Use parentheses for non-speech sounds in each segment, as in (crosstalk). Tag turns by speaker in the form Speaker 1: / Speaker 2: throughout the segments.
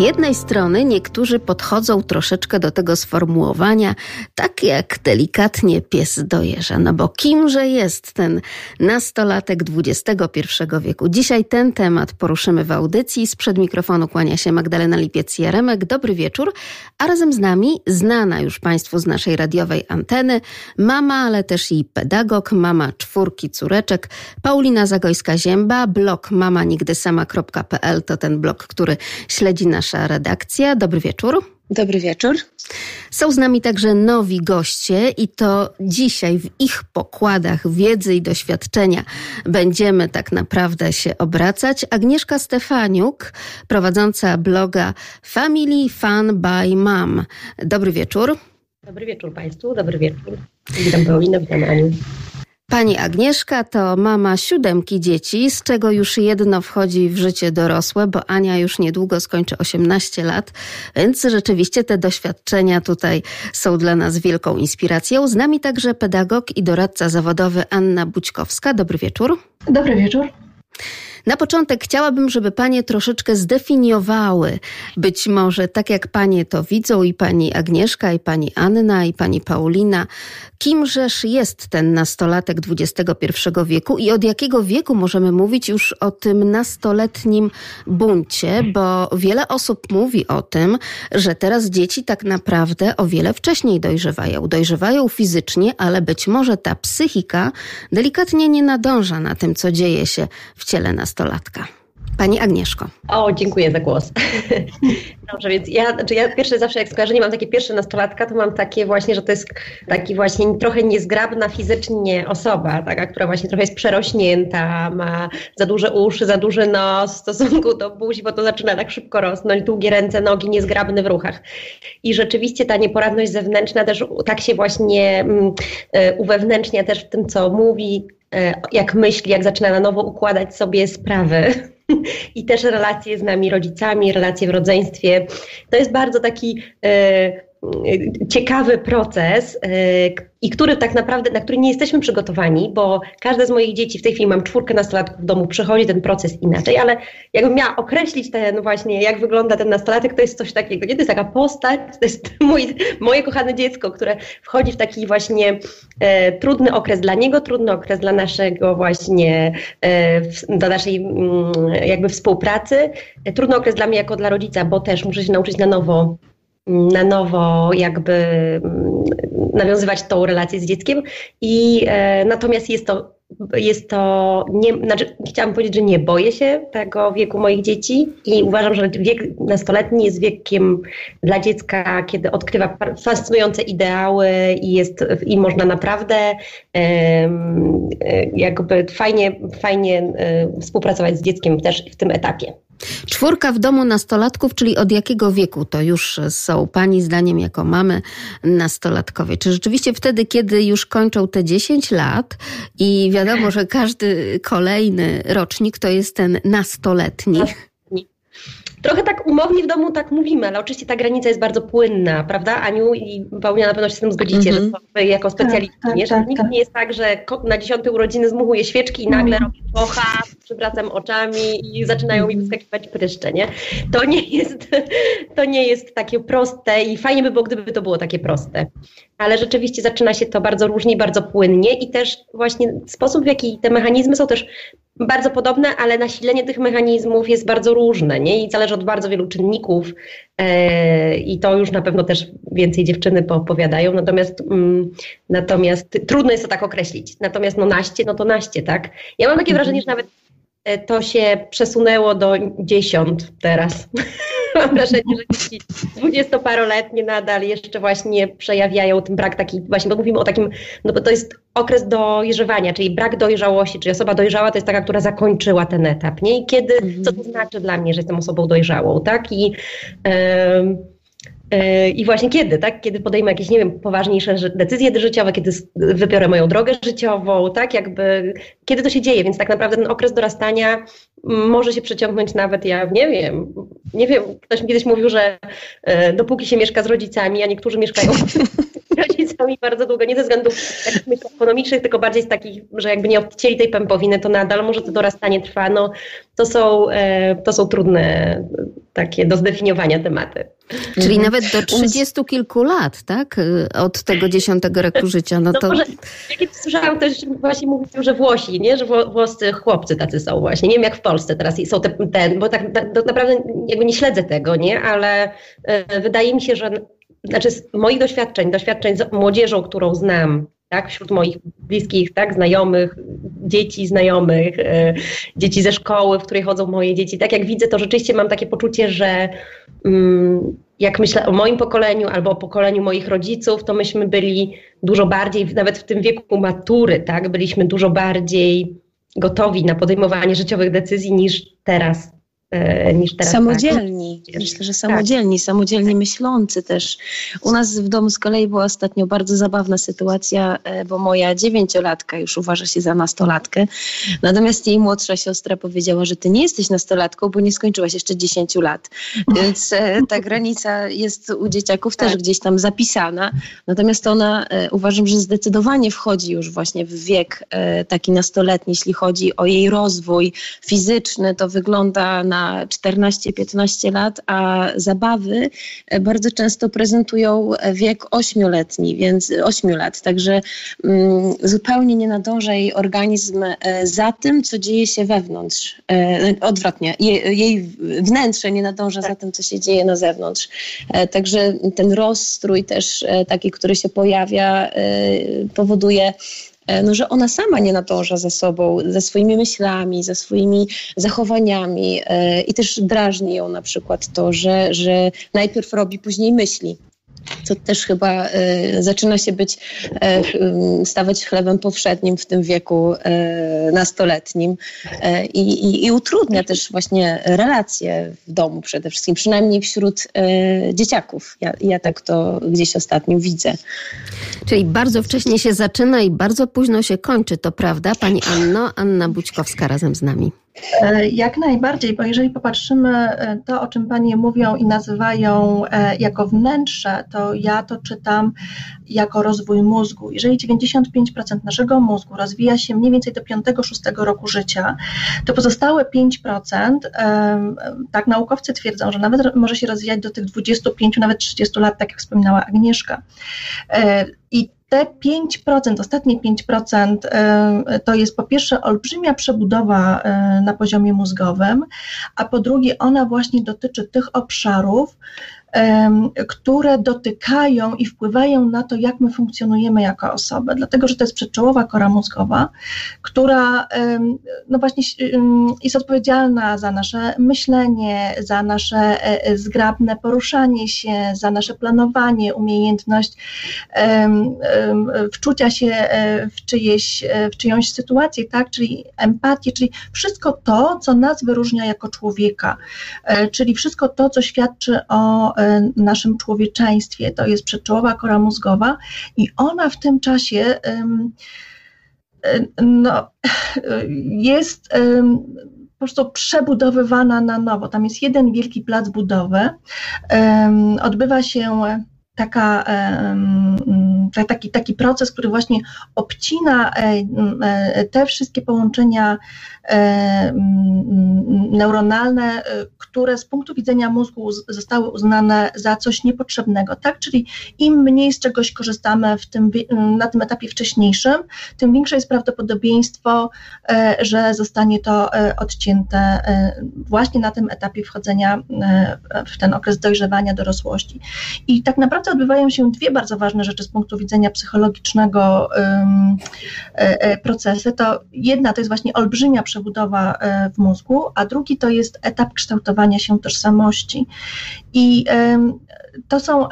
Speaker 1: jednej strony niektórzy podchodzą troszeczkę do tego sformułowania tak jak delikatnie pies dojeżdża, no bo kimże jest ten nastolatek XXI wieku? Dzisiaj ten temat poruszymy w audycji. Sprzed mikrofonu kłania się Magdalena Lipiec-Jaremek. Dobry wieczór. A razem z nami znana już Państwu z naszej radiowej anteny mama, ale też i pedagog, mama czwórki córeczek, Paulina Zagojska-Zięba, blog mamanigdysama.pl to ten blog, który śledzi nasza redakcja. Dobry wieczór.
Speaker 2: Dobry wieczór.
Speaker 1: Są z nami także nowi goście i to dzisiaj w ich pokładach wiedzy i doświadczenia będziemy tak naprawdę się obracać. Agnieszka Stefaniuk, prowadząca bloga Family Fun by Mom. Dobry wieczór.
Speaker 3: Dobry wieczór Państwu, dobry wieczór. Witam Paulinę, witam Aniu.
Speaker 1: Pani Agnieszka to mama siódemki dzieci, z czego już jedno wchodzi w życie dorosłe, bo Ania już niedługo skończy 18 lat, więc rzeczywiście te doświadczenia tutaj są dla nas wielką inspiracją. Z nami także pedagog i doradca zawodowy Anna Bućkowska. Dobry wieczór.
Speaker 4: Dobry wieczór.
Speaker 1: Na początek chciałabym, żeby panie troszeczkę zdefiniowały, być może tak jak panie to widzą, i pani Agnieszka, i pani Anna, i pani Paulina, kimżeż jest ten nastolatek XXI wieku i od jakiego wieku możemy mówić już o tym nastoletnim buncie, bo wiele osób mówi o tym, że teraz dzieci tak naprawdę o wiele wcześniej dojrzewają. Dojrzewają fizycznie, ale być może ta psychika delikatnie nie nadąża na tym, co dzieje się w ciele nastolatka. Pani Agnieszko.
Speaker 3: O, dziękuję za głos. (laughs) Dobrze, więc ja, znaczy ja pierwsze zawsze jak skojarzenie mam takie pierwsze nastolatka, to mam takie właśnie, że to jest taki właśnie trochę niezgrabna fizycznie osoba, taka, która właśnie trochę jest przerośnięta, ma za duże uszy, za duży nos w stosunku do buzi, bo to zaczyna tak szybko rosnąć, długie ręce, nogi, niezgrabny w ruchach. I rzeczywiście ta nieporadność zewnętrzna też tak się właśnie um, uwewnętrznia też w tym, co mówi, e, jak myśli, jak zaczyna na nowo układać sobie sprawy (laughs) i też relacje z nami rodzicami, relacje w rodzeństwie. To jest bardzo taki e, ciekawy proces e, i który tak naprawdę, na który nie jesteśmy przygotowani, bo każde z moich dzieci, w tej chwili mam czwórkę nastolatków w domu, przechodzi ten proces inaczej, ale jakbym miała określić ten właśnie, jak wygląda ten nastolatek, to jest coś takiego, nie? to jest taka postać, to jest (laughs) mój, moje kochane dziecko, które wchodzi w taki właśnie e, trudny okres dla niego, trudny okres dla naszego właśnie, e, dla naszej mm, jakby współpracy, e, trudny okres dla mnie jako dla rodzica, bo też muszę się nauczyć na nowo na nowo jakby mm, nawiązywać tą relację z dzieckiem i e, natomiast jest to jest to, nie, znaczy chciałam powiedzieć, że nie boję się tego wieku moich dzieci i uważam, że wiek nastoletni jest wiekiem dla dziecka, kiedy odkrywa fascynujące ideały i jest i można naprawdę e, jakby fajnie, fajnie e, współpracować z dzieckiem też w tym etapie.
Speaker 1: Czwórka w domu nastolatków, czyli od jakiego wieku to już są Pani zdaniem jako mamy nastolatkowie? Czy rzeczywiście wtedy, kiedy już kończą te 10 lat i wiadomo, że każdy kolejny rocznik to jest ten nastoletni?
Speaker 3: Trochę tak umownie w domu tak mówimy, ale oczywiście ta granica jest bardzo płynna, prawda Aniu? I Paulina na pewno się z tym zgodzicie, mm -hmm. że wy jako specjaliści, tak, nie? Że tak, tak. nie jest tak, że na dziesiąte urodziny zmuchuje świeczki i nagle mm. robi pocha, przywracam oczami i zaczynają mi mhm. wyskakiwać pryszcze, nie? To nie jest, to nie jest takie proste i fajnie by było, gdyby to było takie proste. Ale rzeczywiście zaczyna się to bardzo różnie, bardzo płynnie i też właśnie sposób, w jaki te mechanizmy są też bardzo podobne, ale nasilenie tych mechanizmów jest bardzo różne nie? i zależy od bardzo wielu czynników e, i to już na pewno też więcej dziewczyny poopowiadają, natomiast, mm, natomiast trudno jest to tak określić. Natomiast no naście, no to naście, tak? Ja mam takie wrażenie, że nawet to się przesunęło do dziesiąt teraz. (laughs) Mam wrażenie, że dzieci dwudziestoparoletnie nadal jeszcze właśnie przejawiają ten brak taki, właśnie bo mówimy o takim, no bo to jest okres dojrzewania, czyli brak dojrzałości, czyli osoba dojrzała to jest taka, która zakończyła ten etap, nie? I kiedy, mhm. co to znaczy dla mnie, że jestem osobą dojrzałą, tak? I yy, E, I właśnie kiedy, tak? Kiedy podejmę jakieś, nie wiem, poważniejsze decyzje życiowe, kiedy wybiorę moją drogę życiową, tak? Jakby, kiedy to się dzieje, więc tak naprawdę ten okres dorastania może się przeciągnąć nawet, ja nie wiem, nie wiem, ktoś mi kiedyś mówił, że e, dopóki się mieszka z rodzicami, a niektórzy mieszkają (laughs) (laughs) rodzicami bardzo długo, nie ze względów ekonomicznych, tylko bardziej z takich, że jakby nie odcięli tej pępowiny, to nadal może to dorastanie trwa. No, to, są, e, to są trudne takie do zdefiniowania tematy.
Speaker 1: Czyli mhm. nawet do trzydziestu kilku lat, tak? Od tego dziesiątego roku życia. No, no to...
Speaker 3: może, jak słyszałam też właśnie mówią, że Włosi, nie? że włoscy chłopcy tacy są właśnie. Nie wiem jak w Polsce teraz są te, te bo tak naprawdę jakby nie śledzę tego, nie? Ale e, wydaje mi się, że znaczy z moich doświadczeń, doświadczeń z młodzieżą, którą znam, tak, wśród moich bliskich, tak, znajomych, dzieci znajomych, e, dzieci ze szkoły, w której chodzą moje dzieci, tak jak widzę, to rzeczywiście mam takie poczucie, że mm, jak myślę o moim pokoleniu albo o pokoleniu moich rodziców, to myśmy byli dużo bardziej, nawet w tym wieku matury, tak, byliśmy dużo bardziej gotowi na podejmowanie życiowych decyzji niż teraz.
Speaker 2: E, niż teraz. Samodzielni, tak? myślę, że samodzielni, tak. samodzielnie myślący też. U nas w domu z kolei była ostatnio bardzo zabawna sytuacja, e, bo moja dziewięciolatka już uważa się za nastolatkę, natomiast jej młodsza siostra powiedziała, że ty nie jesteś nastolatką, bo nie skończyłaś jeszcze dziesięciu lat. Więc e, ta (laughs) granica jest u dzieciaków też tak. gdzieś tam zapisana, natomiast ona uważam, że zdecydowanie wchodzi już właśnie w wiek taki nastoletni, jeśli chodzi o jej rozwój fizyczny, to wygląda na 14-15 lat, a zabawy e, bardzo często prezentują wiek ośmioletni, więc 8 lat. Także mm, zupełnie nie nadąża jej organizm e, za tym, co dzieje się wewnątrz. E, odwrotnie, jej, jej wnętrze nie nadąża tak. za tym, co się dzieje na zewnątrz. E, także ten rozstrój też e, taki, który się pojawia, e, powoduje E, no, że ona sama nie nadąża za sobą, ze swoimi myślami, ze swoimi zachowaniami e, i też drażni ją na przykład to, że, że najpierw robi, później myśli co też chyba y, zaczyna się być, y, stawać chlebem powszednim w tym wieku y, nastoletnim i, utrudnia też właśnie relacje w domu przede wszystkim, przynajmniej wśród dzieciaków. Ja, ja tak to gdzieś ostatnio widzę.
Speaker 1: Czyli bardzo wcześnie się zaczyna i bardzo późno się kończy, to prawda? Pani Anno, Anna Bućkowska razem z nami.
Speaker 4: E, jak najbardziej, bo jeżeli popatrzymy e, to, o czym Panie mówią i nazywają e, jako wnętrze, to ja to czytam jako rozwój mózgu. Jeżeli 95% naszego mózgu rozwija się mniej więcej do 5-6 roku życia, to pozostałe 5%, tak naukowcy twierdzą, że nawet może się rozwijać do tych 25, nawet 30 lat, tak jak wspominała Agnieszka. I te 5%, ostatnie 5% e, to jest po pierwsze olbrzymia przebudowa e, na poziomie mózgowym, a po drugie ona właśnie dotyczy tych obszarów, które dotykają i wpływają na to, jak my funkcjonujemy jako osoby, dlatego że to jest przedczołowa kora mózgowa, która no właśnie jest odpowiedzialna za nasze myślenie, za nasze e, e, zgrabne poruszanie się, za nasze planowanie, umiejętność wczucia się e, w, czyjeś, w czyjąś sytuację, tak? czyli empatię, czyli wszystko to, co nas wyróżnia jako człowieka, czyli wszystko to, co świadczy o naszym człowieczeństwie. To jest przedczołowa kora mózgowa i ona w tym czasie e, no, (laughs) jest po prostu przebudowywana na nowo. Tam jest jeden wielki plac budowy. Odbywa się taka, taki, taki proces, który właśnie obcina e, te wszystkie połączenia neuronalne, które z punktu widzenia mózgu zostały uznane za coś niepotrzebnego, tak? Czyli im mniej z czegoś korzystamy w tym, na tym etapie wcześniejszym, tym większe jest prawdopodobieństwo, e, że zostanie to e, odcięte e, właśnie na tym etapie wchodzenia w ten okres dojrzewania dorosłości. I tak naprawdę odbywają się dwie bardzo ważne rzeczy z punktu widzenia psychologicznego procesy. To jedna to jest właśnie olbrzymia przebudowa w mózgu, a drugi to jest etap kształtowania się tożsamości. I to są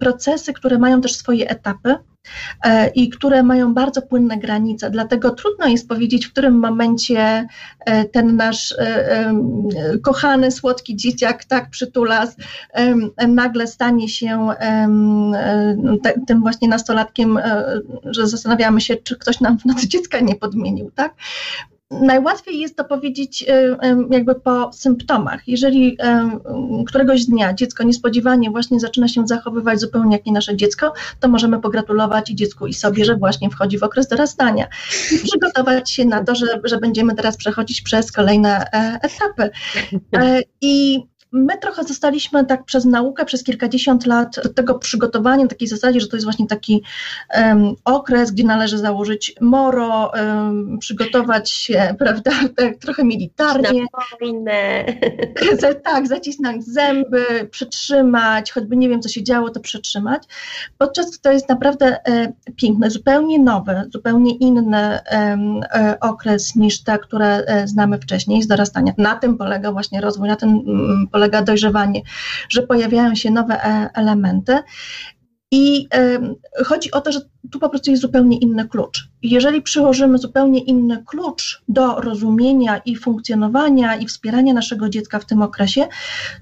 Speaker 4: procesy, które mają też swoje etapy e, i które mają bardzo płynne granice. Dlatego trudno jest powiedzieć, w którym momencie e, ten nasz e, kochany, słodki dzieciak, tak przytulas, nagle stanie się tym właśnie nastolatkiem, że zastanawiamy się, czy ktoś nam w nocy dziecka nie podmienił, tak? Najłatwiej jest to powiedzieć jakby po symptomach. Jeżeli któregoś dnia dziecko niespodziewanie właśnie zaczyna się zachowywać zupełnie jak nie nasze dziecko, to możemy pogratulować i dziecku i sobie, że właśnie wchodzi w okres dorastania. I (laughs) przygotować się na to, że, że będziemy teraz przechodzić przez kolejne e, etapy. E, I my trochę zostaliśmy tak przez naukę, przez kilkadziesiąt lat do tego przygotowani, na takiej zasadzie, że to jest właśnie taki um, okres, gdzie należy założyć moro, um, przygotować się, (laughs) prawda, tak trochę militarnie. (laughs) tak, zacisnąć zęby, przytrzymać, choćby nie wiem, co się działo, to przytrzymać. Podczas gdy to jest naprawdę e, piękny, zupełnie nowy, zupełnie inny e, okres niż te, które e, znamy wcześniej z dorastania. Na tym polega właśnie rozwój, na tym mm, polega polega dojrzewanie, że pojawiają się nowe e, elementy. I chodzi o to, że tu po prostu jest zupełnie inny klucz. Jeżeli przyłożymy zupełnie inny klucz do rozumienia i funkcjonowania i wspierania naszego dziecka w tym okresie,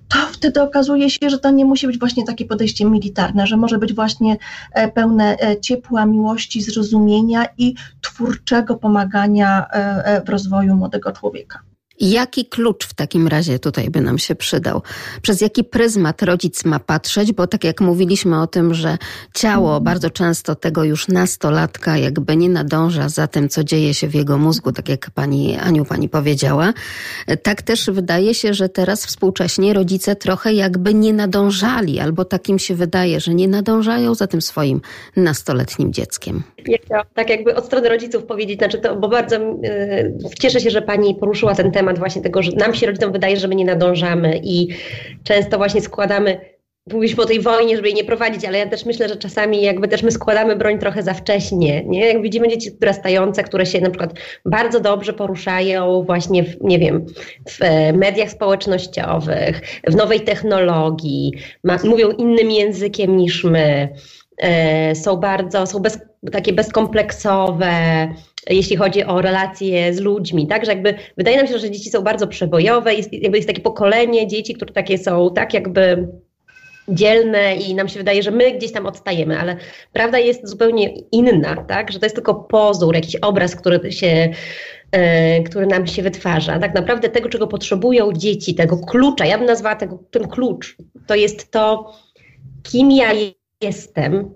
Speaker 4: to wtedy okazuje się, że to nie musi być właśnie takie podejście militarne, że może być właśnie e, pełne ciepła, miłości, zrozumienia i twórczego pomagania w rozwoju młodego człowieka.
Speaker 1: Jaki klucz w takim razie tutaj by nam się przydał? Przez jaki pryzmat rodzic ma patrzeć? Bo tak jak mówiliśmy o tym, że ciało mhm. bardzo często tego już nastolatka jakby nie nadąża za tym, co dzieje się w jego mózgu, tak jak pani Aniu pani powiedziała. Tak też wydaje się, że teraz współcześnie rodzice trochę jakby nie nadążali, albo takim się wydaje, że nie nadążają za tym swoim nastoletnim dzieckiem.
Speaker 3: Ja tak jakby od strony rodziców powiedzieć, znaczy to, bo bardzo yy, cieszę się, że pani poruszyła ten temat właśnie tego, że nam się rodzicom wydaje, że my nie nadążamy i często właśnie składamy mówiliśmy o tej wojnie, żeby jej nie prowadzić, ale ja też myślę, że czasami jakby też my składamy broń trochę za wcześnie, nie? Jak widzimy dzieci dorastające, które się na przykład bardzo dobrze poruszają właśnie w, nie wiem, w e, mediach społecznościowych, w nowej technologii, ma, mówią innym językiem niż my, e, są bardzo, są bez, takie bezkompleksowe, jeśli chodzi o relacje z ludźmi, tak, że jakby wydaje nam się, że dzieci są bardzo przebojowe, jest, jakby jest takie pokolenie dzieci, które takie są tak jakby dzielne i nam się wydaje, że my gdzieś tam odstajemy, ale prawda jest zupełnie inna, tak, że to jest tylko pozór, jakiś obraz, który się e, który nam się wytwarza. Tak naprawdę tego, czego potrzebują dzieci, tego klucza, ja bym nazwała tego, ten klucz, to jest to, kim ja jestem,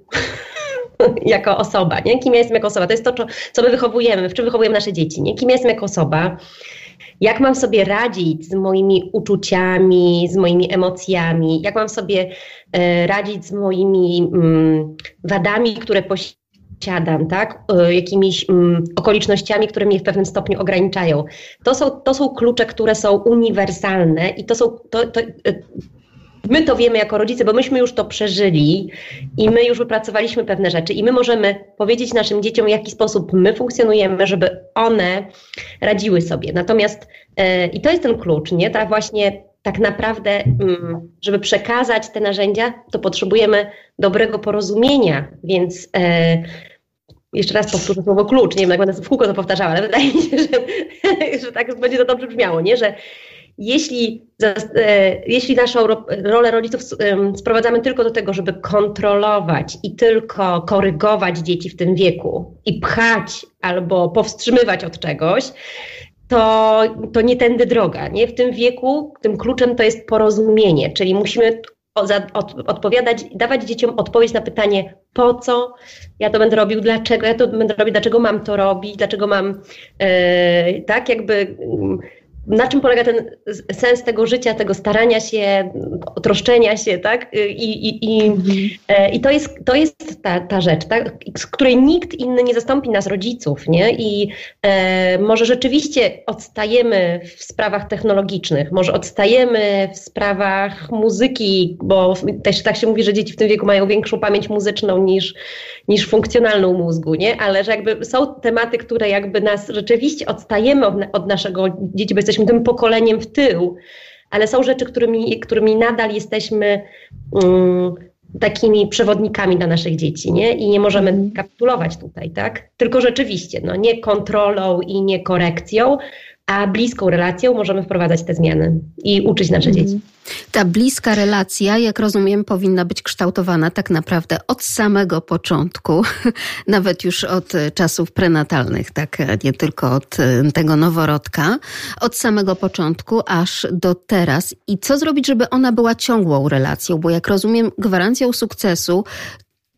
Speaker 3: (laughs) jako osoba, nie? Kim ja jestem jako osoba? To jest to, co my wychowujemy, w czym wychowujemy nasze dzieci, nie? Kim ja jestem jako osoba? Jak mam sobie radzić z moimi uczuciami, z moimi emocjami? Jak mam sobie e, radzić z moimi mm, wadami, które posiadam, tak? E, jakimiś mm, okolicznościami, które mnie w pewnym stopniu ograniczają. To są, to są klucze, które są uniwersalne i to są, to, to, e, my to wiemy jako rodzice, bo myśmy już to przeżyli i my już wypracowaliśmy pewne rzeczy i my możemy powiedzieć naszym dzieciom, w jaki sposób my funkcjonujemy, żeby one radziły sobie. Natomiast e, i to jest ten klucz, nie? Ta właśnie tak naprawdę, mm, żeby przekazać te narzędzia, to potrzebujemy dobrego porozumienia, więc e, jeszcze raz powtórzę słowo klucz, nie wiem, jak będę w kółko to powtarzała, ale wydaje mi się, że, (laughs) że tak będzie to dobrze brzmiało, nie? Że jeśli, e, jeśli naszą rolę rodziców sprowadzamy tylko do tego, żeby kontrolować i tylko korygować dzieci w tym wieku i pchać albo powstrzymywać od czegoś, to, to nie tędy droga. Nie? W tym wieku tym kluczem to jest porozumienie, czyli musimy od, odpowiadać, dawać dzieciom odpowiedź na pytanie, po co ja to będę robił, dlaczego ja to będę robić, dlaczego mam to robić, dlaczego mam e, tak jakby na czym polega ten sens tego życia, tego starania się, troszczenia się, tak? I, i, i, mhm. e, i to jest, to jest ta, ta rzecz, tak? z której nikt inny nie zastąpi nas rodziców, nie? I e, może rzeczywiście odstajemy w sprawach technologicznych, może odstajemy w sprawach muzyki, bo też tak się mówi, że dzieci w tym wieku mają większą pamięć muzyczną niż, niż funkcjonalną mózgu, nie? Ale że jakby są tematy, które jakby nas rzeczywiście odstajemy od, od naszego dzieci, bo jesteśmy jesteśmy tym pokoleniem w tył, ale są rzeczy, którymi, którymi nadal jesteśmy um, takimi przewodnikami dla naszych dzieci, nie? I nie możemy mhm. kapitulować tutaj, tak? Tylko rzeczywiście, no nie kontrolą i nie korekcją, a bliską relacją możemy wprowadzać te zmiany i uczyć nasze dzieci.
Speaker 1: Ta bliska relacja, jak rozumiem, powinna być kształtowana tak naprawdę od samego początku, (laughs) nawet już od czasów prenatalnych, tak, nie tylko od tego noworodka, od samego początku aż do teraz. I co zrobić, żeby ona była ciągłą relacją? Bo jak rozumiem, gwarancją sukcesu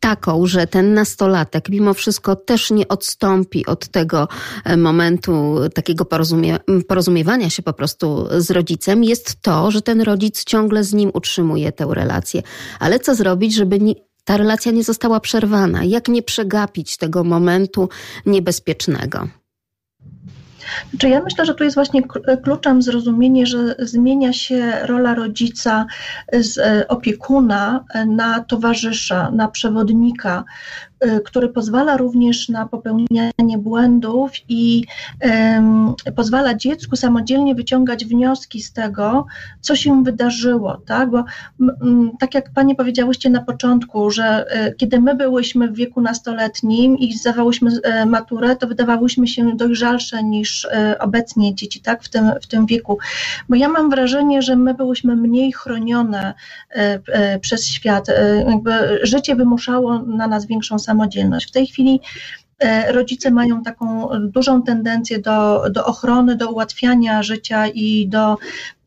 Speaker 1: taką, że ten nastolatek mimo wszystko też nie odstąpi od tego e, momentu takiego porozumie, porozumiewania się po prostu z rodzicem, jest to, że ten rodzic ciągle z nim utrzymuje tę relację. Ale co zrobić, żeby nie, ta relacja nie została przerwana? Jak nie przegapić tego momentu niebezpiecznego?
Speaker 4: Czy ja myślę, że tu jest właśnie kluczem zrozumienie, że zmienia się rola rodzica z e, opiekuna na towarzysza, na przewodnika, który pozwala również na popełnianie błędów i pozwala dziecku samodzielnie wyciągać wnioski z tego, co się wydarzyło, tak? Bo tak jak Panie powiedziałyście na początku, że y, kiedy my byłyśmy w wieku nastoletnim i zdawałyśmy y, maturę, to wydawałyśmy się dojrzalsze niż y, obecnie dzieci, tak? W tym, w tym wieku. Bo ja mam wrażenie, że my byłyśmy mniej chronione y, y, przez świat. jakby życie wymuszało na nas większą samodzielność. W tej chwili e, rodzice mają taką dużą tendencję do, do ochrony, do ułatwiania życia i do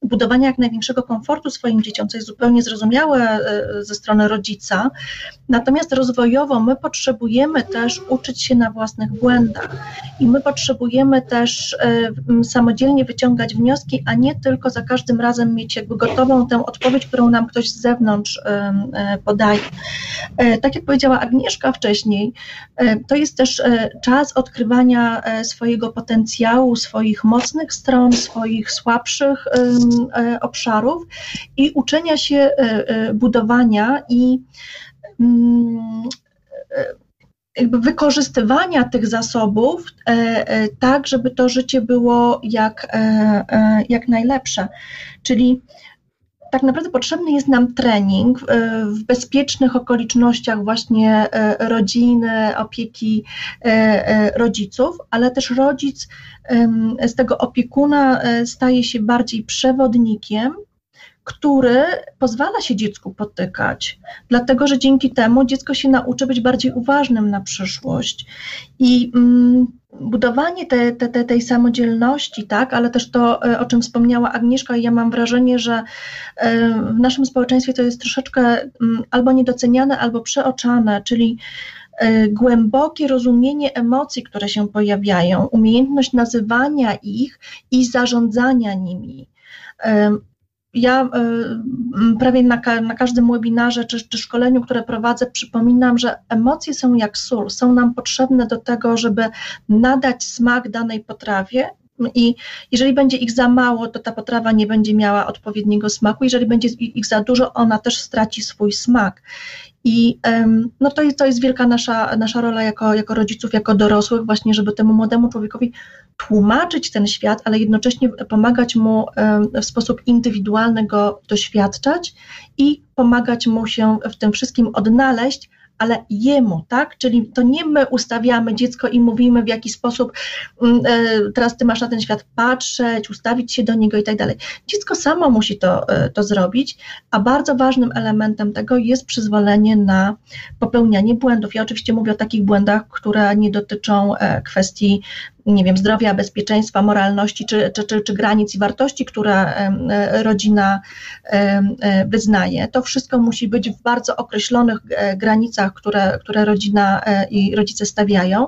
Speaker 4: budowania jak największego komfortu swoim dzieciom, co jest zupełnie zrozumiałe e, ze strony rodzica. Natomiast rozwojowo my potrzebujemy też uczyć się na własnych błędach i my potrzebujemy też e, samodzielnie wyciągać wnioski, a nie tylko za każdym razem mieć jakby gotową tę odpowiedź, którą nam ktoś z zewnątrz e, podaje. Tak jak powiedziała Agnieszka wcześniej, to jest też czas odkrywania swojego potencjału, swoich mocnych stron, swoich słabszych obszarów i uczenia się e, e, budowania i mm, jakby wykorzystywania tych zasobów tak, żeby to życie było jak, jak najlepsze. Czyli tak naprawdę potrzebny jest nam trening w bezpiecznych okolicznościach właśnie rodziny, opieki rodziców, ale też rodzic z tego opiekuna e, staje się bardziej przewodnikiem, który pozwala się dziecku potykać, dlatego że dzięki temu dziecko się nauczy być bardziej uważnym na przyszłość. I mm, budowanie te, te, te, tej samodzielności, tak, ale też to, e, o czym wspomniała Agnieszka, i ja mam wrażenie, że e, w naszym społeczeństwie to jest troszeczkę mm, albo niedoceniane, albo przeoczane, czyli E, głębokie rozumienie emocji, które się pojawiają, umiejętność nazywania ich i zarządzania nimi. Ja e, prawie na, na każdym webinarze czy, czy szkoleniu, które prowadzę, przypominam, że emocje są jak sól, są nam potrzebne do tego, żeby nadać smak danej potrawie, i jeżeli będzie ich za mało, to ta potrawa nie będzie miała odpowiedniego smaku. Jeżeli będzie ich za dużo, ona też straci swój smak. I no to, jest, to jest wielka nasza, nasza rola jako, jako rodziców, jako dorosłych, właśnie, żeby temu młodemu człowiekowi tłumaczyć ten świat, ale jednocześnie pomagać mu w sposób indywidualny go doświadczać i pomagać mu się w tym wszystkim odnaleźć, ale jemu, tak? Czyli to nie my ustawiamy dziecko i mówimy w jaki sposób mm, e, teraz ty masz na ten świat patrzeć, ustawić się do niego i tak dalej. Dziecko samo musi to, e, to zrobić, a bardzo ważnym elementem tego jest przyzwolenie na popełnianie błędów. Ja oczywiście mówię o takich błędach, które nie dotyczą e, kwestii nie wiem, zdrowia, bezpieczeństwa, moralności czy, czy, czy, czy granic i wartości, które rodzina wyznaje. To wszystko musi być w bardzo określonych e, granicach, które, które rodzina e, i rodzice stawiają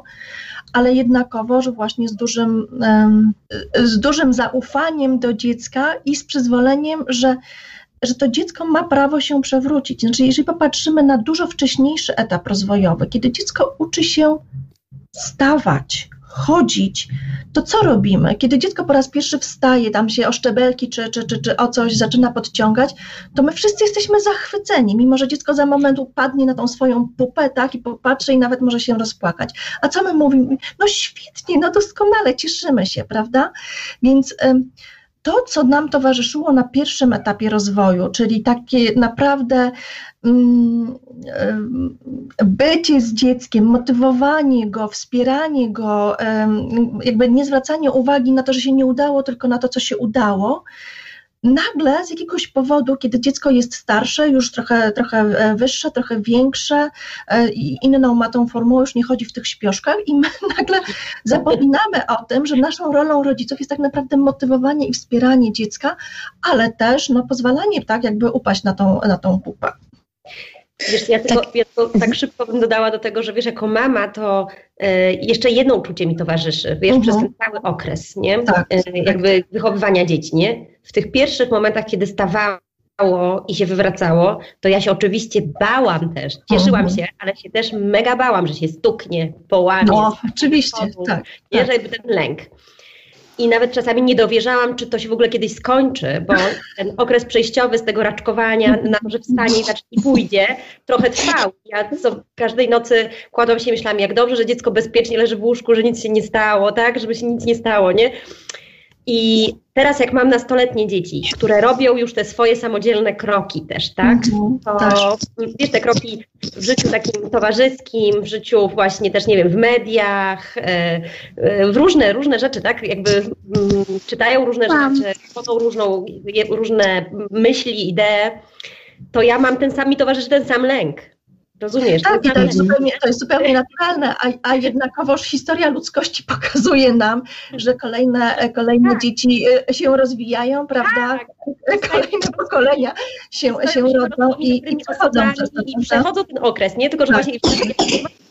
Speaker 4: ale jednakowo, że właśnie z dużym, z dużym zaufaniem do dziecka i z przyzwoleniem, że, że to dziecko ma prawo się przewrócić. Znaczy, jeżeli popatrzymy na dużo wcześniejszy etap rozwojowy, kiedy dziecko uczy się stawać, chodzić, to co robimy? Kiedy dziecko po raz pierwszy wstaje, tam się o szczebelki czy, czy, czy, czy o coś zaczyna podciągać, to my wszyscy jesteśmy zachwyceni, mimo że dziecko za moment upadnie na tą swoją pupę, tak, i popatrzy i nawet może się rozpłakać. A co my mówimy? No świetnie, no doskonale, cieszymy się, prawda? Więc to, co nam towarzyszyło na pierwszym etapie rozwoju, czyli takie naprawdę bycie z dzieckiem, motywowanie go, wspieranie go, jakby nie zwracanie uwagi na to, że się nie udało, tylko na to, co się udało, nagle z jakiegoś powodu, kiedy dziecko jest starsze, już trochę, trochę e, wyższe, trochę większe e, i inną ma tą formułę, już nie chodzi w tych śpioszkach i my (laughs) nagle zapominamy o tym, że naszą rolą rodziców jest tak naprawdę motywowanie i wspieranie dziecka, ale też no, pozwalanie tak jakby upaść na tą, na tą pupę.
Speaker 3: Wiesz, ja tylko, tak. ja tylko tak mhm. szybko bym dodała do tego, że wiesz, jako mama to e, jeszcze jedno uczucie mi towarzyszy, wiesz, uh-huh. przez ten cały okres, nie? Tak, e, jakby wychowywania dzieci, nie? W tych pierwszych momentach, kiedy stawało i się wywracało, to ja się oczywiście bałam też, cieszyłam uh-huh. się, ale się też mega bałam, że się stuknie, połamie.
Speaker 4: No, oczywiście, tak.
Speaker 3: Nie, tak. ten lęk. I nawet czasami nie dowierzałam, czy to się w ogóle kiedyś skończy, bo ten okres przejściowy z tego raczkowania na to, że wstanie i, i pójdzie, trochę trwał. Ja co każdej nocy kładłam się i myślałam, jak dobrze, że dziecko bezpiecznie leży w łóżku, że nic się nie stało, tak, żeby się nic nie stało, nie? I teraz jak mam nastoletnie dzieci, które robią już te swoje samodzielne kroki też, tak? Mhm, to tak. wiesz, te kroki w życiu takim towarzyskim, w życiu właśnie też, nie wiem, w mediach, e, e, w różne, różne rzeczy, tak? Jakby mm, czytają różne Mam. rzeczy, wchodzą różną, różne myśli, idee, to ja mam ten sam, mi towarzyszy ten sam lęk. Rozumiesz?
Speaker 4: Tak, to jest zupełnie, to jest zupełnie naturalne, a, a jednakowoż historia ludzkości (laughs) pokazuje nam, że kolejne, kolejne tak. dzieci e, się rozwijają, prawda? Tak. Kolejne pokolenia się, się rodzą i, i przechodzą przez to.
Speaker 3: I przechodzą ten okres, nie tylko, że tak. właśnie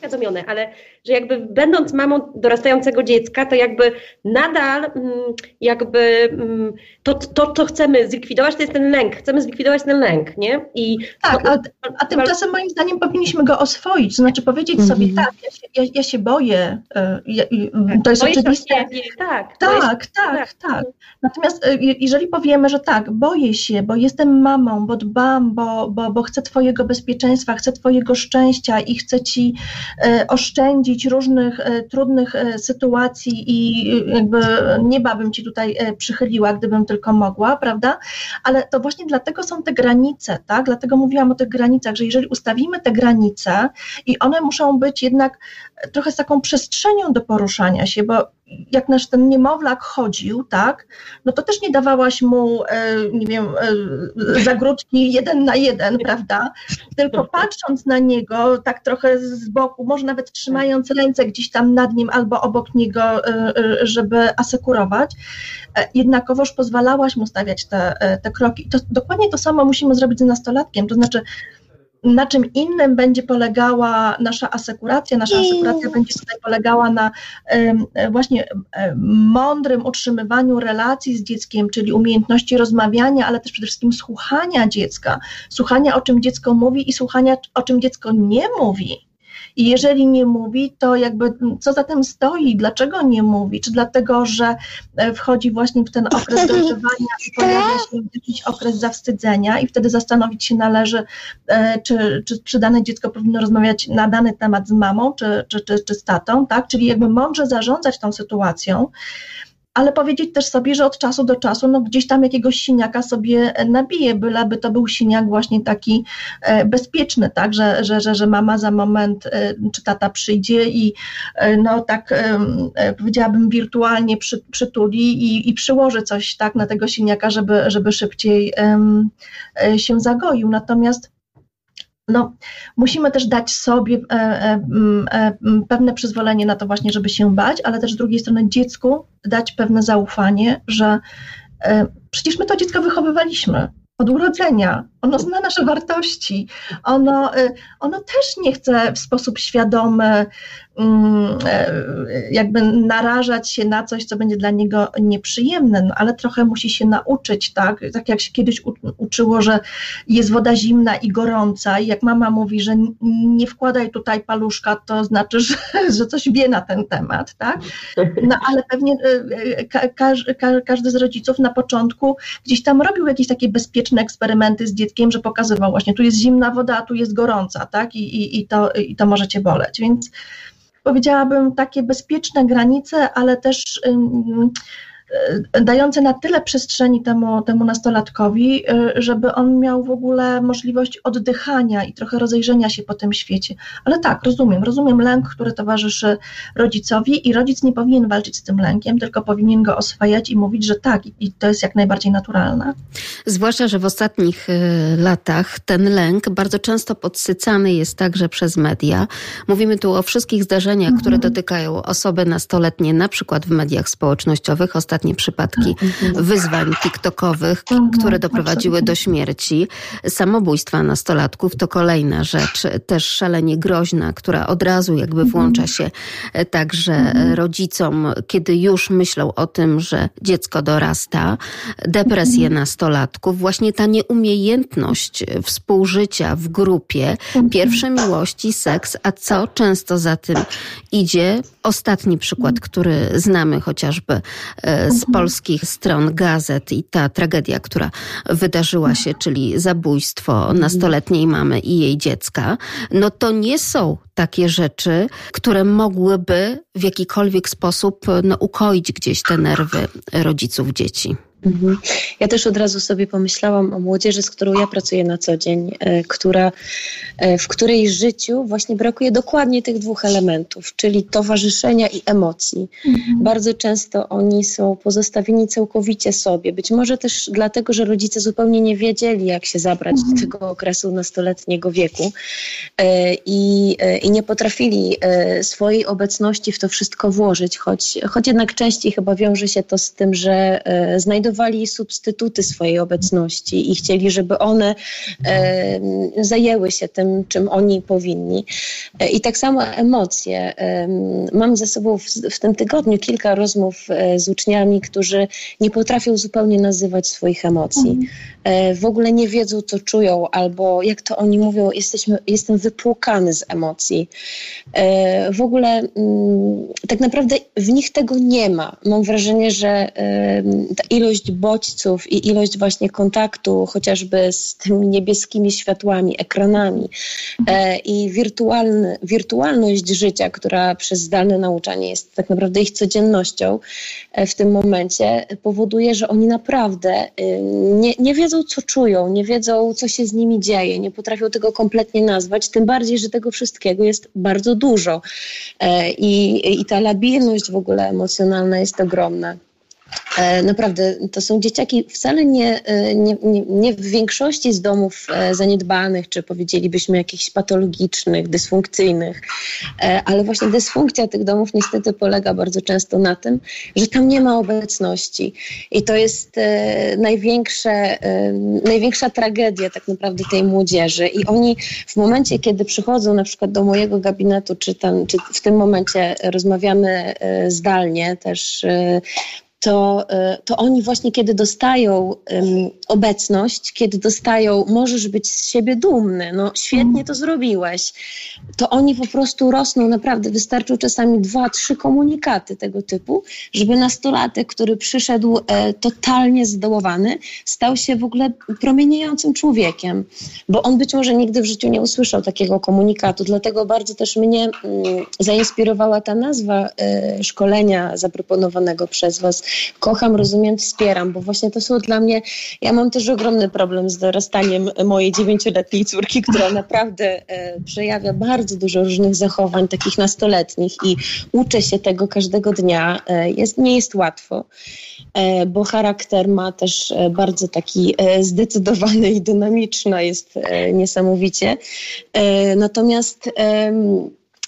Speaker 3: uświadomione, ale że jakby będąc mamą dorastającego dziecka, to jakby nadal mm, jakby mm, to, to, to chcemy zlikwidować, to jest ten lęk, chcemy zlikwidować ten lęk, nie?
Speaker 4: I tak, a, a tymczasem moim zdaniem powinniśmy go oswoić, to znaczy powiedzieć -hmm. sobie tak, ja się, ja, ja się boję, e, ja, to jest boję oczywiste. Siebie, tak, tak, tak, tak, tak. Natomiast e, jeżeli powiemy, że tak, boję się, bo jestem mamą, bo dbam, bo, bo, bo chcę twojego bezpieczeństwa, chcę twojego szczęścia i chcę ci e, oszczędzić różnych trudnych sytuacji i jakby nieba bym ci tutaj przychyliła, gdybym tylko mogła, prawda? Ale to właśnie dlatego są te granice, tak? Dlatego mówiłam o tych granicach, że jeżeli ustawimy te granice i one muszą być jednak trochę z taką przestrzenią do poruszania się, bo jak nasz ten niemowlak chodził, tak, no to też nie dawałaś mu, e, nie wiem, e, zagródki jeden na jeden, prawda, tylko patrząc na niego tak trochę z boku, może nawet trzymając ręce gdzieś tam nad nim albo obok niego, e, żeby asekurować, jednakowoż pozwalałaś mu stawiać te, te kroki. To, dokładnie to samo musimy zrobić z nastolatkiem, to znaczy na czym innym będzie polegała nasza asekuracja. Nasza asekuracja będzie tutaj polegała na właśnie mądrym utrzymywaniu relacji z dzieckiem, czyli umiejętności rozmawiania, ale też przede wszystkim słuchania dziecka, słuchania o czym dziecko mówi i słuchania o czym dziecko nie mówi. I jeżeli nie mówi, to jakby co za tym stoi, dlaczego nie mówi? Czy dlatego, że e, wchodzi właśnie w ten okres (laughs) dojrzewania i pojawia się jakiś okres zawstydzenia i wtedy zastanowić się należy, e, czy, czy, czy dane dziecko powinno rozmawiać na dany temat z mamą, czy, czy, czy, czy z tatą, tak? Czyli jakby mądrze zarządzać tą sytuacją ale powiedzieć też sobie, że od czasu do czasu no gdzieś tam jakiegoś siniaka sobie nabije, byleby to był siniak właśnie taki e, bezpieczny, tak, że, że, że, że mama za moment e, czy tata przyjdzie i e, no tak powiedziałabym wirtualnie przy, przytuli i, i przyłoży coś tak na tego siniaka, żeby, żeby szybciej się zagoił. Natomiast no, musimy też dać sobie e, e, e, pewne przyzwolenie na to właśnie, żeby się bać, ale też z drugiej strony dziecku dać pewne zaufanie, że przecież my to dziecko wychowywaliśmy od urodzenia, ono zna nasze wartości, ono, ono też nie chce w sposób świadomy jakby narażać się na coś, co będzie dla niego nieprzyjemne, no, ale trochę musi się nauczyć, tak? Tak jak się kiedyś uczyło, że jest woda zimna i gorąca i jak mama mówi, że nie wkładaj tutaj paluszka, to znaczy, że, (laughs) że coś wie na ten temat, tak? No ale pewnie e, ka, ka, każdy z rodziców na początku gdzieś tam robił jakieś takie bezpieczne eksperymenty z dzieckiem, że pokazywał właśnie, tu jest zimna woda, a tu jest gorąca, tak? I, i, i, to, i to może cię boleć, więc powiedziałabym, takie bezpieczne granice, ale też dające na tyle przestrzeni temu, temu nastolatkowi, żeby on miał w ogóle możliwość oddychania i trochę rozejrzenia się po tym świecie. Ale tak, rozumiem, rozumiem lęk, który towarzyszy rodzicowi i rodzic nie powinien walczyć z tym lękiem, tylko powinien go oswajać i mówić, że tak, i to jest jak najbardziej naturalne.
Speaker 1: Zwłaszcza, że w ostatnich latach ten lęk bardzo często podsycany jest także przez media. Mówimy tu o wszystkich zdarzeniach, mhm. które dotykają osoby nastoletnie, na przykład w mediach społecznościowych. Ostatnie przypadki mhm. wyzwań TikTokowych, mhm, które doprowadziły do śmierci. Samobójstwa nastolatków to kolejna rzecz, też szalenie groźna, która od razu jakby włącza się e, także rodzicom, kiedy już myślą o tym, że dziecko dorasta. Depresje nastolatków, właśnie ta nieumiejętność współżycia w grupie, pierwsze miłości, seks, a co często za tym idzie. Ostatni przykład, który znamy chociażby e, z polskich stron gazet i ta tragedia, która wydarzyła się, czyli zabójstwo nastoletniej mamy i jej dziecka, no to nie są takie rzeczy, które mogłyby w jakikolwiek sposób no, ukoić gdzieś te nerwy rodziców dzieci.
Speaker 2: Mhm. Ja też od razu sobie pomyślałam o młodzieży, z którą ja pracuję na co dzień, e, która, e, w której życiu właśnie brakuje dokładnie tych dwóch elementów, czyli towarzyszenia i emocji. Mhm. Bardzo często oni są pozostawieni całkowicie sobie. Być może też dlatego, że rodzice zupełnie nie wiedzieli, jak się zabrać mhm. do tego okresu nastoletniego wieku e, i, i nie potrafili swojej obecności w to wszystko włożyć, choć, choć jednak częściej chyba wiąże się to z tym, że znajdują znajdowali substytuty swojej obecności i chcieli, żeby one e, zajęły się tym, czym oni powinni. E, I tak samo emocje. E, mam ze sobą w, w, tym tygodniu kilka rozmów e, z uczniami, którzy nie potrafią zupełnie nazywać swoich emocji. Mhm. E, w ogóle nie wiedzą, co czują, albo jak to oni mówią, jesteśmy, jestem wypłukany z emocji. E, w ogóle mm, tak naprawdę w nich tego nie ma. Mam wrażenie, że ta ilość ilość bodźców i ilość właśnie kontaktu chociażby z tymi niebieskimi światłami, ekranami e, i wirtualny, wirtualność życia, która przez zdalne nauczanie jest tak naprawdę ich codziennością e, w tym momencie, powoduje, że oni naprawdę e, nie, nie wiedzą, co czują, nie wiedzą, co się z nimi dzieje, nie potrafią tego kompletnie nazwać, tym bardziej, że tego wszystkiego jest bardzo dużo. E, I, i ta labilność w ogóle emocjonalna jest ogromna. E, naprawdę, to są dzieciaki wcale nie, e, nie, nie, nie, w większości z domów e, zaniedbanych, czy powiedzielibyśmy jakichś patologicznych, dysfunkcyjnych, ale właśnie dysfunkcja tych domów niestety polega bardzo często na tym, że tam nie ma obecności. I to jest największe, największa tragedia tak naprawdę tej młodzieży. I oni w momencie, kiedy przychodzą na przykład do mojego gabinetu, czy, tam, czy w tym momencie rozmawiamy zdalnie też to, e, to oni właśnie kiedy dostają um, obecność, kiedy dostają, możesz być z siebie dumny, no świetnie to zrobiłeś, to oni po prostu rosną naprawdę. Wystarczą czasami dwa, trzy komunikaty tego typu, żeby nastolatek, który przyszedł e, totalnie zdołowany, stał się w ogóle promieniejącym człowiekiem, bo on być może nigdy w życiu nie usłyszał takiego komunikatu, dlatego bardzo też mnie mm, zainspirowała ta nazwa e, szkolenia zaproponowanego przez Was, kocham, rozumiem, wspieram, bo właśnie to są dla mnie, ja mam też ogromny problem z dorastaniem mojej dziewięcioletniej córki, która naprawdę e, przejawia bardzo dużo różnych zachowań, takich nastoletnich i uczę się tego każdego dnia. E, jest, nie jest łatwo, e, bo charakter ma też e, bardzo taki e, zdecydowany i dynamiczny, jest e, niesamowicie. Natomiast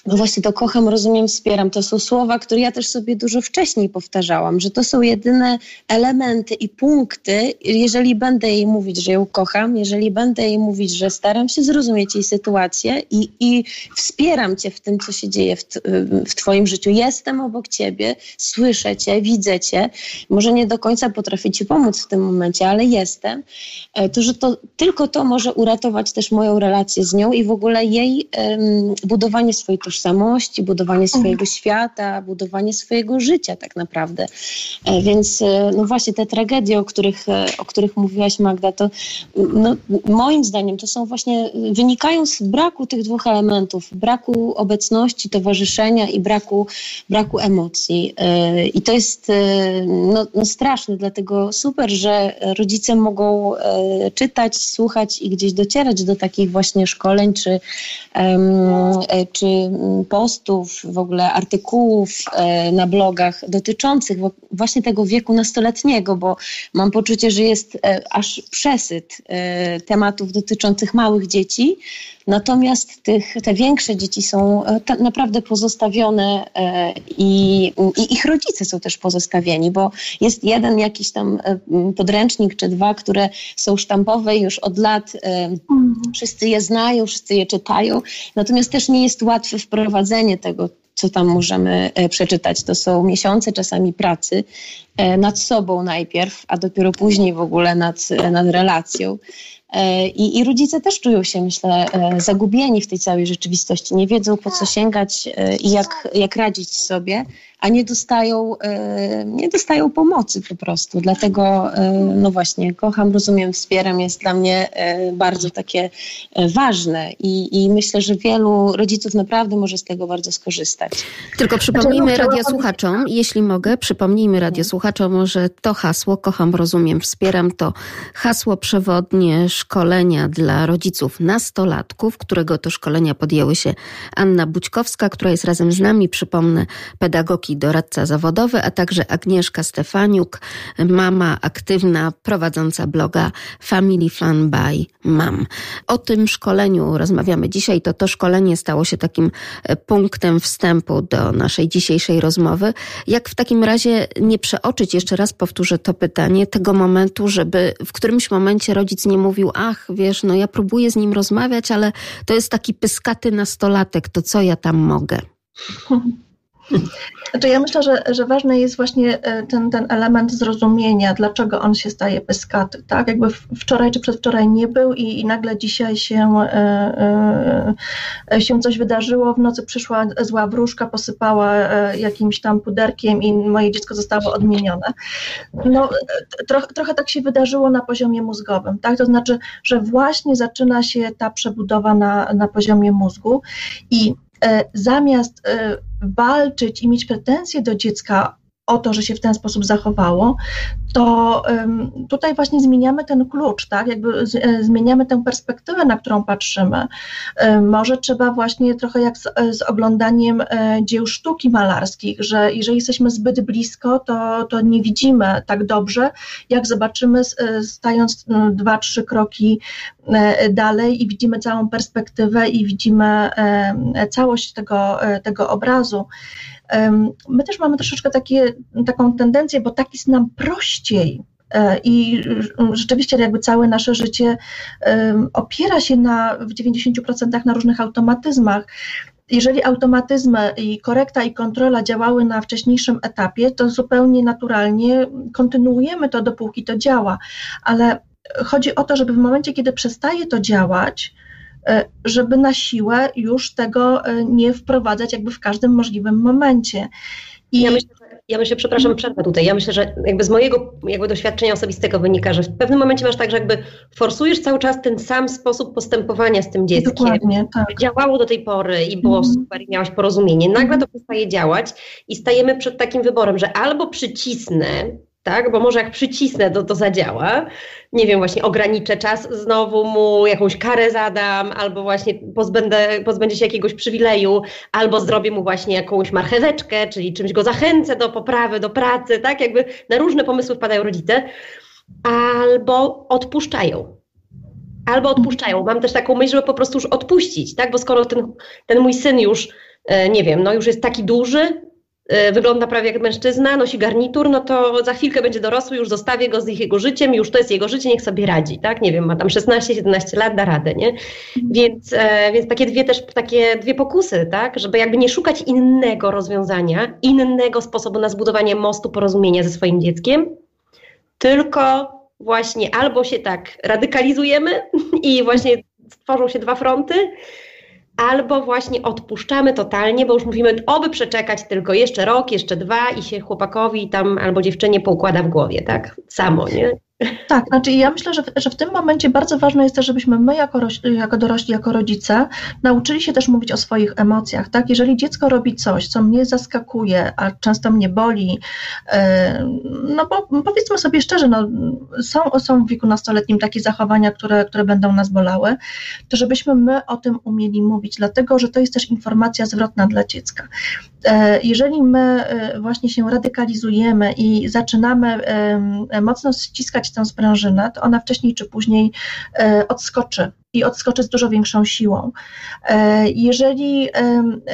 Speaker 2: no właśnie to kocham, rozumiem, wspieram. To są słowa, które ja też sobie dużo wcześniej powtarzałam, że to są jedyne elementy i punkty, jeżeli będę jej mówić, że ją kocham, jeżeli będę jej mówić, że staram się zrozumieć jej sytuację i, i wspieram cię w tym, co się dzieje w, w twoim życiu. Jestem obok ciebie, słyszę cię, widzę cię. Może nie do końca potrafię ci pomóc w tym momencie, ale jestem. E, to, że to tylko to może uratować też moją relację z nią i w ogóle jej um, budowanie swojej tożsamości tożsamości, budowanie swojego mhm. świata, budowanie swojego życia tak naprawdę. E, więc e, no właśnie te tragedie, o których, e, o których mówiłaś Magda, to no, moim zdaniem to są właśnie, wynikają z braku tych dwóch elementów, braku obecności, towarzyszenia i braku, braku emocji. I to jest no, no straszne, dlatego super, że rodzice mogą czytać, słuchać i gdzieś docierać do takich właśnie szkoleń czy, czy postów, w ogóle artykułów na blogach dotyczących właśnie tego wieku nastoletniego, bo mam poczucie, że jest e, aż przesyt e, tematów dotyczących małych dzieci, natomiast tych, te większe dzieci są e, naprawdę pozostawione i, i ich rodzice są też pozostawieni, bo jest jeden jakiś tam podręcznik czy dwa, które są sztampowe już od lat, mhm. wszyscy je znają, wszyscy je czytają, natomiast też nie jest łatwe wprowadzenie tego co tam możemy e, przeczytać. To są miesiące czasami pracy e, nad sobą najpierw, a dopiero później w ogóle nad, e, nad relacją. I, I, rodzice też czują się, myślę, zagubieni w tej całej rzeczywistości. Nie wiedzą, po co sięgać i jak, jak radzić sobie a nie dostają, e, nie dostają pomocy po prostu. Dlatego, e, no właśnie, kocham, rozumiem, wspieram jest dla mnie e, bardzo takie ważne i, i myślę, że wielu rodziców naprawdę może z tego bardzo skorzystać.
Speaker 1: Tylko przypomnijmy radiosłuchaczom, jeśli mogę, przypomnijmy radiosłuchaczom, że to hasło kocham, rozumiem, wspieram to hasło przewodnie szkolenia dla rodziców nastolatków, którego to szkolenia podjęły się Anna Bućkowska, która jest razem z nami, przypomnę, pedagogii doradca zawodowy, a także Agnieszka Stefaniuk, mama aktywna, prowadząca bloga Family Fun by Mam. O tym szkoleniu rozmawiamy dzisiaj. To to szkolenie stało się takim e, punktem wstępu do naszej dzisiejszej rozmowy. Jak w takim razie nie przeoczyć, jeszcze raz powtórzę to pytanie, tego momentu, żeby w którymś momencie rodzic nie mówił, ach, wiesz, no ja próbuję z nim rozmawiać, ale to jest taki pyskaty nastolatek, to co ja tam mogę? (laughs)
Speaker 4: Znaczy ja myślę, że, że ważny jest właśnie e, ten, ten element zrozumienia, dlaczego on się staje pyskaty, tak? Jakby wczoraj czy przedwczoraj nie był i, i nagle dzisiaj się, e, e, się coś wydarzyło, w nocy przyszła zła wróżka, posypała jakimś tam puderkiem i moje dziecko zostało odmienione. No, troch, trochę tak się wydarzyło na poziomie mózgowym, tak? To znaczy, że właśnie zaczyna się ta przebudowa na, na poziomie mózgu i zamiast e, walczyć i mieć pretensje do dziecka o to, że się w ten sposób zachowało, to tutaj właśnie zmieniamy ten klucz, tak? Jakby e, zmieniamy tę perspektywę, na którą patrzymy. Może trzeba właśnie trochę jak z, z oglądaniem dzieł sztuki malarskich, że jeżeli jesteśmy zbyt blisko, to, to nie widzimy tak dobrze, jak zobaczymy stając dwa, trzy kroki dalej i widzimy całą perspektywę i widzimy całość tego, tego obrazu. My też mamy troszeczkę takie, taką tendencję, bo tak jest nam prościej e, i rzeczywiście jakby całe nasze życie opiera się na, w 90% na różnych automatyzmach. Jeżeli automatyzmy i korekta i kontrola działały na wcześniejszym etapie, to zupełnie naturalnie kontynuujemy to, dopóki to działa, ale chodzi o to, żeby w momencie, kiedy przestaje to działać, żeby na siłę już tego e, nie wprowadzać jakby w każdym możliwym momencie.
Speaker 3: I ja myślę, ja myślę, przepraszam, przerwę tutaj. Ja myślę, że jakby z mojego jakby doświadczenia osobistego wynika, że w pewnym momencie masz tak, że jakby forsujesz cały czas ten sam sposób postępowania z tym dzieckiem.
Speaker 4: Dokładnie, tak.
Speaker 3: Działało do tej pory i było mm. super i miałaś porozumienie. Nagle to mhm. przestaje działać i stajemy przed takim wyborem, że albo przycisnę tak? Bo może jak przycisnę, to to zadziała. Nie wiem, właśnie ograniczę czas, znowu mu jakąś karę zadam, albo właśnie pozbędę, pozbędzie się jakiegoś przywileju, albo zrobię mu właśnie jakąś marcheweczkę, czyli czymś go zachęcę do poprawy, do pracy, tak? Jakby na różne pomysły wpadają rodzice, albo odpuszczają. Albo odpuszczają. Mam też taką myśl, żeby po prostu już odpuścić, tak? Bo skoro ten, ten mój syn już, e, nie wiem, no już jest taki duży, wygląda prawie jak mężczyzna, nosi garnitur, no to za chwilkę będzie dorosły, już zostawię go z jego życiem, już to jest jego życie, niech sobie radzi, tak? Nie wiem, ma tam 16-17 lat, da radę, nie? Więc, e, więc takie dwie też, takie dwie pokusy, tak? Żeby jakby nie szukać innego rozwiązania, innego sposobu na zbudowanie mostu porozumienia ze swoim dzieckiem, tylko właśnie albo się tak radykalizujemy (laughs) i właśnie stworzą się dwa fronty, albo właśnie odpuszczamy totalnie, bo już mówimy, oby przeczekać tylko jeszcze rok, jeszcze dwa i się chłopakowi tam albo dziewczynie poukłada w głowie, tak? Samo, nie?
Speaker 4: Tak, znaczy ja myślę, że w, że w tym momencie bardzo ważne jest też, żebyśmy my jako, jako dorośli, jako rodzice nauczyli się też mówić o swoich emocjach, tak? Jeżeli dziecko robi coś, co mnie zaskakuje, a często mnie boli, no bo powiedzmy sobie szczerze, no, są, są w wieku nastoletnim takie zachowania, które, które będą nas bolały, to żebyśmy my o tym umieli mówić, dlatego, że to jest też informacja zwrotna dla dziecka. E, jeżeli my e, właśnie się radykalizujemy i zaczynamy mocno ściskać tę sprężynę, to ona wcześniej czy później e, odskoczy i odskoczy z dużo większą siłą. Jeżeli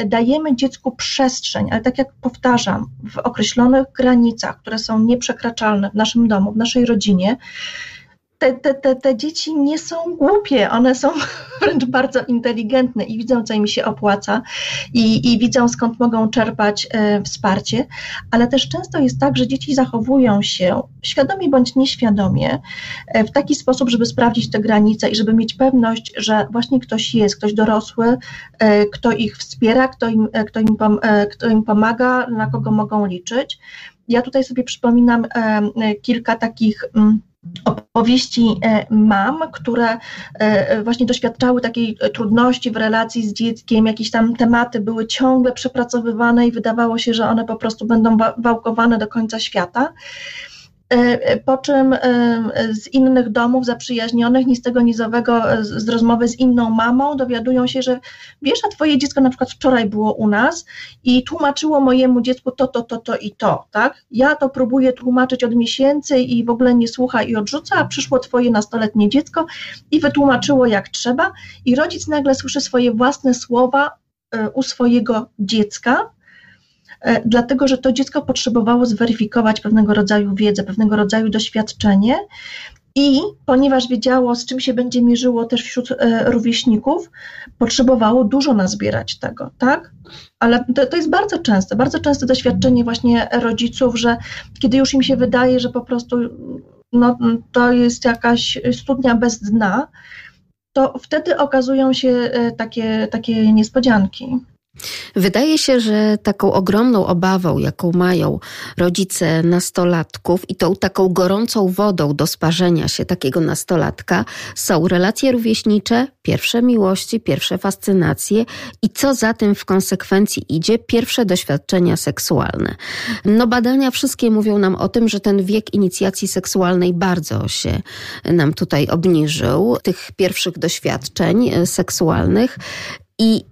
Speaker 4: dajemy dziecku przestrzeń, ale tak jak powtarzam, w określonych granicach, które są nieprzekraczalne w naszym domu, w naszej rodzinie, te, te, te, te dzieci nie są głupie, one są (laughs) wręcz bardzo inteligentne i widzą, co im się opłaca i, i widzą, skąd mogą czerpać e, wsparcie, ale też często jest tak, że dzieci zachowują się świadomie bądź nieświadomie e, w taki sposób, żeby sprawdzić te granice i żeby mieć pewność, że właśnie ktoś jest, ktoś dorosły, e, kto ich wspiera, kto im, e, kto im, pom, e, kto im pomaga, na kogo mogą liczyć. Ja tutaj sobie przypominam e, kilka takich mm, opowieści e, mam, które e, właśnie doświadczały takiej trudności w relacji z dzieckiem, jakieś tam tematy były ciągle przepracowywane i wydawało się, że one po prostu będą wałkowane do końca świata. E, po czym e, z innych domów zaprzyjaźnionych, ni z tego nizowego, e, z rozmowy z inną mamą dowiadują się, że wiesz, a twoje dziecko na przykład wczoraj było u nas i tłumaczyło mojemu dziecku to, to, to, to i to, tak? Ja to próbuję tłumaczyć od miesięcy i w ogóle nie słucha i odrzuca, a przyszło twoje nastoletnie dziecko i wytłumaczyło jak trzeba i rodzic nagle słyszy swoje własne słowa u swojego dziecka, E, dlatego że to dziecko potrzebowało zweryfikować pewnego rodzaju wiedzę, pewnego rodzaju doświadczenie. I ponieważ wiedziało, z czym się będzie mierzyło też wśród e, rówieśników, potrzebowało dużo nazbierać tego, tak? Ale to, to, jest bardzo częste, bardzo częste doświadczenie właśnie rodziców, że kiedy już im się wydaje, że po prostu no, to jest jakaś studnia bez dna, to wtedy okazują się e, takie, takie niespodzianki.
Speaker 1: Wydaje się, że taką ogromną obawą, jaką mają rodzice nastolatków i tą taką gorącą wodą do sparzenia się takiego nastolatka są relacje rówieśnicze, pierwsze miłości, pierwsze fascynacje i co za tym w konsekwencji idzie, pierwsze doświadczenia seksualne. No badania wszystkie mówią nam o tym, że ten wiek inicjacji seksualnej bardzo się nam tutaj obniżył, tych pierwszych doświadczeń seksualnych i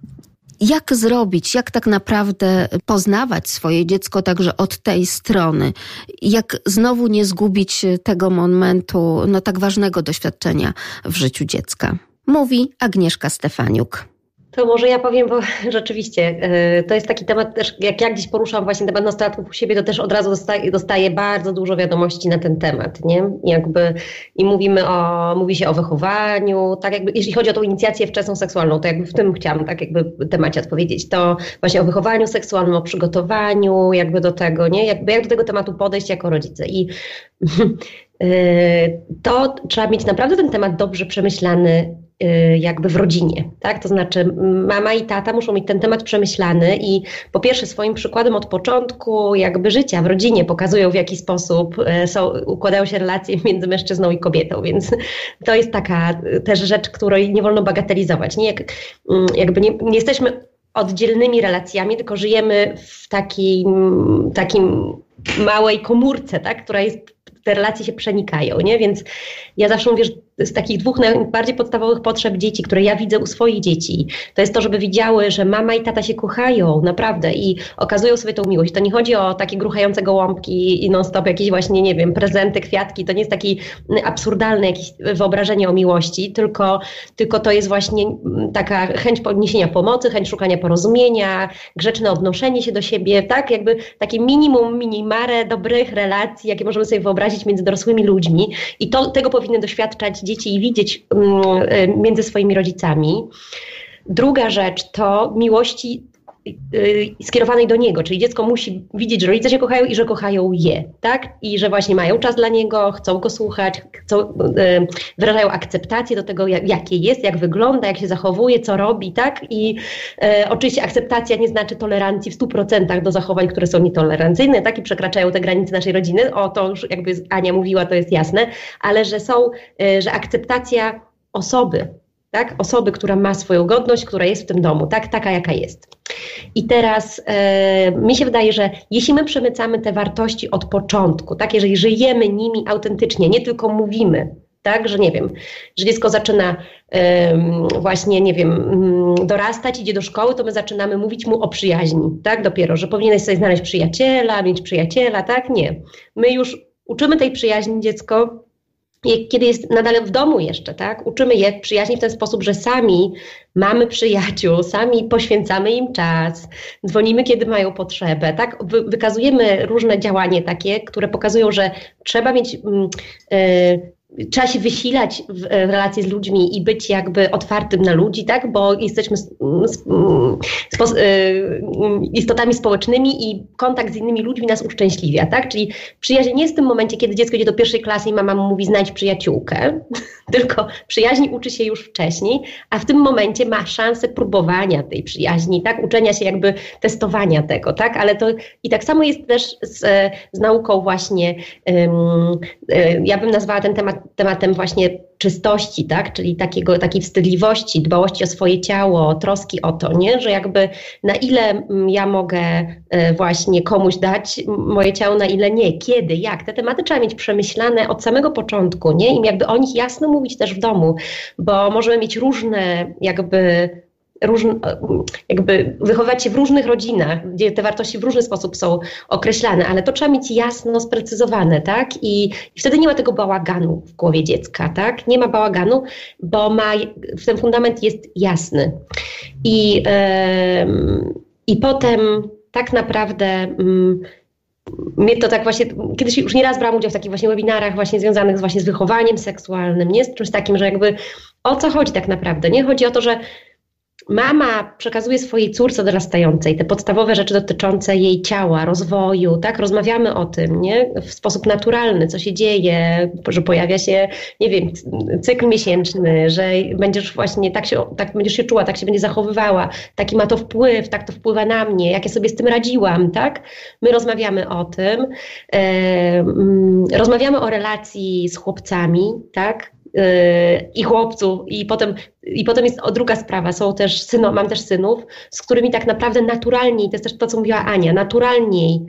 Speaker 1: jak zrobić, jak tak naprawdę poznawać swoje dziecko także od tej strony, jak znowu nie zgubić tego momentu, no tak ważnego doświadczenia w życiu dziecka. Mówi Agnieszka Stefaniuk.
Speaker 3: To może ja powiem, bo (laughs) rzeczywiście e, to jest taki temat też, jak ja gdzieś poruszam właśnie temat nastolatków u siebie, to też od razu dostaję, dostaję bardzo dużo wiadomości na ten temat, nie? Jakby i mówimy o, mówi się o wychowaniu, tak jakby, jeśli chodzi o tą inicjację wczesną seksualną, to jakby w tym chciałam tak jakby temacie odpowiedzieć, to właśnie o wychowaniu seksualnym, o przygotowaniu jakby do tego, nie? Jakby jak do tego tematu podejść jako rodzice i (laughs) e, to trzeba mieć naprawdę ten temat dobrze przemyślany jakby w rodzinie, tak? To znaczy mama i tata muszą mieć ten temat przemyślany i po pierwsze swoim przykładem od początku jakby życia w rodzinie pokazują w jaki sposób y, są, układają się relacje (laughs) między mężczyzną i kobietą, więc to jest taka y, też rzecz, której nie wolno bagatelizować. Nie, Jak, mm, jakby nie, nie jesteśmy oddzielnymi relacjami, tylko żyjemy w takim, takim małej komórce, tak, która jest te relacje się przenikają, nie? Więc ja zawsze mówię, że z takich dwóch najbardziej podstawowych potrzeb dzieci, które ja widzę u swoich dzieci, to jest to, żeby widziały, że mama i tata się kochają, naprawdę, i okazują sobie tą miłość. To nie chodzi o takie gruchające gołąbki i non-stop jakieś właśnie, nie wiem, prezenty, kwiatki, to nie jest taki absurdalne jakieś wyobrażenie o miłości, tylko, tylko to jest właśnie taka chęć podniesienia pomocy, chęć szukania porozumienia, grzeczne odnoszenie się do siebie, tak, jakby takie minimum, minimare dobrych relacji, jakie możemy sobie wyobrazić między dorosłymi ludźmi. I to, tego powinny doświadczać dzieci i widzieć mm, e, między swoimi rodzicami. Druga rzecz to miłości skierowanej do niego, czyli dziecko musi widzieć, że rodzice się kochają i że kochają je, tak? I że właśnie mają czas dla niego, chcą go słuchać, chcą, y, wyrażają akceptację do tego, jak, jakie jest, jak wygląda, jak się zachowuje, co robi, tak? I y, oczywiście akceptacja nie znaczy tolerancji w 100% do zachowań, które są nietolerancyjne, tak? I przekraczają te granice naszej rodziny. O, to już jakby Ania mówiła, to jest jasne, ale że są, y, że akceptacja osoby, tak? Osoby, która ma swoją godność, która jest w tym domu, tak? Taka, jaka jest. I teraz e, mi się wydaje, że jeśli my przemycamy te wartości od początku, tak? Jeżeli żyjemy nimi autentycznie, nie tylko mówimy, tak, że nie wiem, że dziecko zaczyna właśnie, nie wiem, mm, dorastać, idzie do szkoły, to my zaczynamy mówić mu o przyjaźni, tak, dopiero, że powinieneś sobie znaleźć przyjaciela, mieć przyjaciela, tak, nie. My już uczymy tej przyjaźni dziecko kiedy jest nadal w domu jeszcze, tak? Uczymy je przyjaźni w ten sposób, że sami mamy przyjaciół, sami poświęcamy im czas, dzwonimy, kiedy mają potrzebę, tak? Wy, wykazujemy różne działania takie, które pokazują, że trzeba mieć. Yy, trzeba się wysilać w, w relacji z ludźmi i być jakby otwartym na ludzi, tak? Bo jesteśmy spo, y, istotami społecznymi i kontakt z innymi ludźmi nas uszczęśliwia, tak? Czyli przyjaźń nie jest w tym momencie, kiedy dziecko idzie do pierwszej klasy i mama mu mówi znajdź przyjaciółkę, (laughs) tylko przyjaźni uczy się już wcześniej, a w tym momencie ma szansę próbowania tej przyjaźni, tak? Uczenia się jakby testowania tego, tak? Ale to i tak samo jest też z, z nauką właśnie, ja bym nazwała ten temat tematem właśnie czystości, tak? czyli takiego, takiej wstydliwości, dbałości o swoje ciało, troski o to, nie? że jakby na ile mm, ja mogę e, właśnie komuś dać moje ciało, na ile nie, kiedy, jak. Te tematy trzeba mieć przemyślane od samego początku nie? i jakby o nich jasno mówić też w domu, bo możemy mieć różne jakby różne, jakby wychowywać się w różnych rodzinach, gdzie te wartości w różny sposób są określane, ale to trzeba mieć jasno sprecyzowane, tak? I, i wtedy nie ma tego bałaganu w głowie dziecka, tak? Nie ma bałaganu, bo ma, ten fundament jest jasny. I, yy, i potem tak naprawdę. Yy, mnie to tak właśnie, kiedyś już nieraz brałam udział w takich właśnie webinarach właśnie związanych z właśnie z wychowaniem seksualnym, nie z czymś takim, że jakby o co chodzi tak naprawdę, nie? Chodzi o to, że mama przekazuje swojej córce dorastającej te podstawowe rzeczy dotyczące jej ciała, rozwoju, tak? Rozmawiamy o tym, nie? W sposób naturalny, co się dzieje, że pojawia się, nie wiem, cykl miesięczny, że będziesz właśnie tak się, tak będziesz się czuła, tak się będzie zachowywała, taki ma to wpływ, tak to wpływa na mnie, jak ja sobie z tym radziłam, tak? My rozmawiamy o tym. Rozmawiamy o relacji z chłopcami, tak? I chłopców i potem, i potem jest o, druga sprawa, są też syno, mam też synów, z którymi tak naprawdę naturalniej, to jest też to, co mówiła Ania, naturalniej,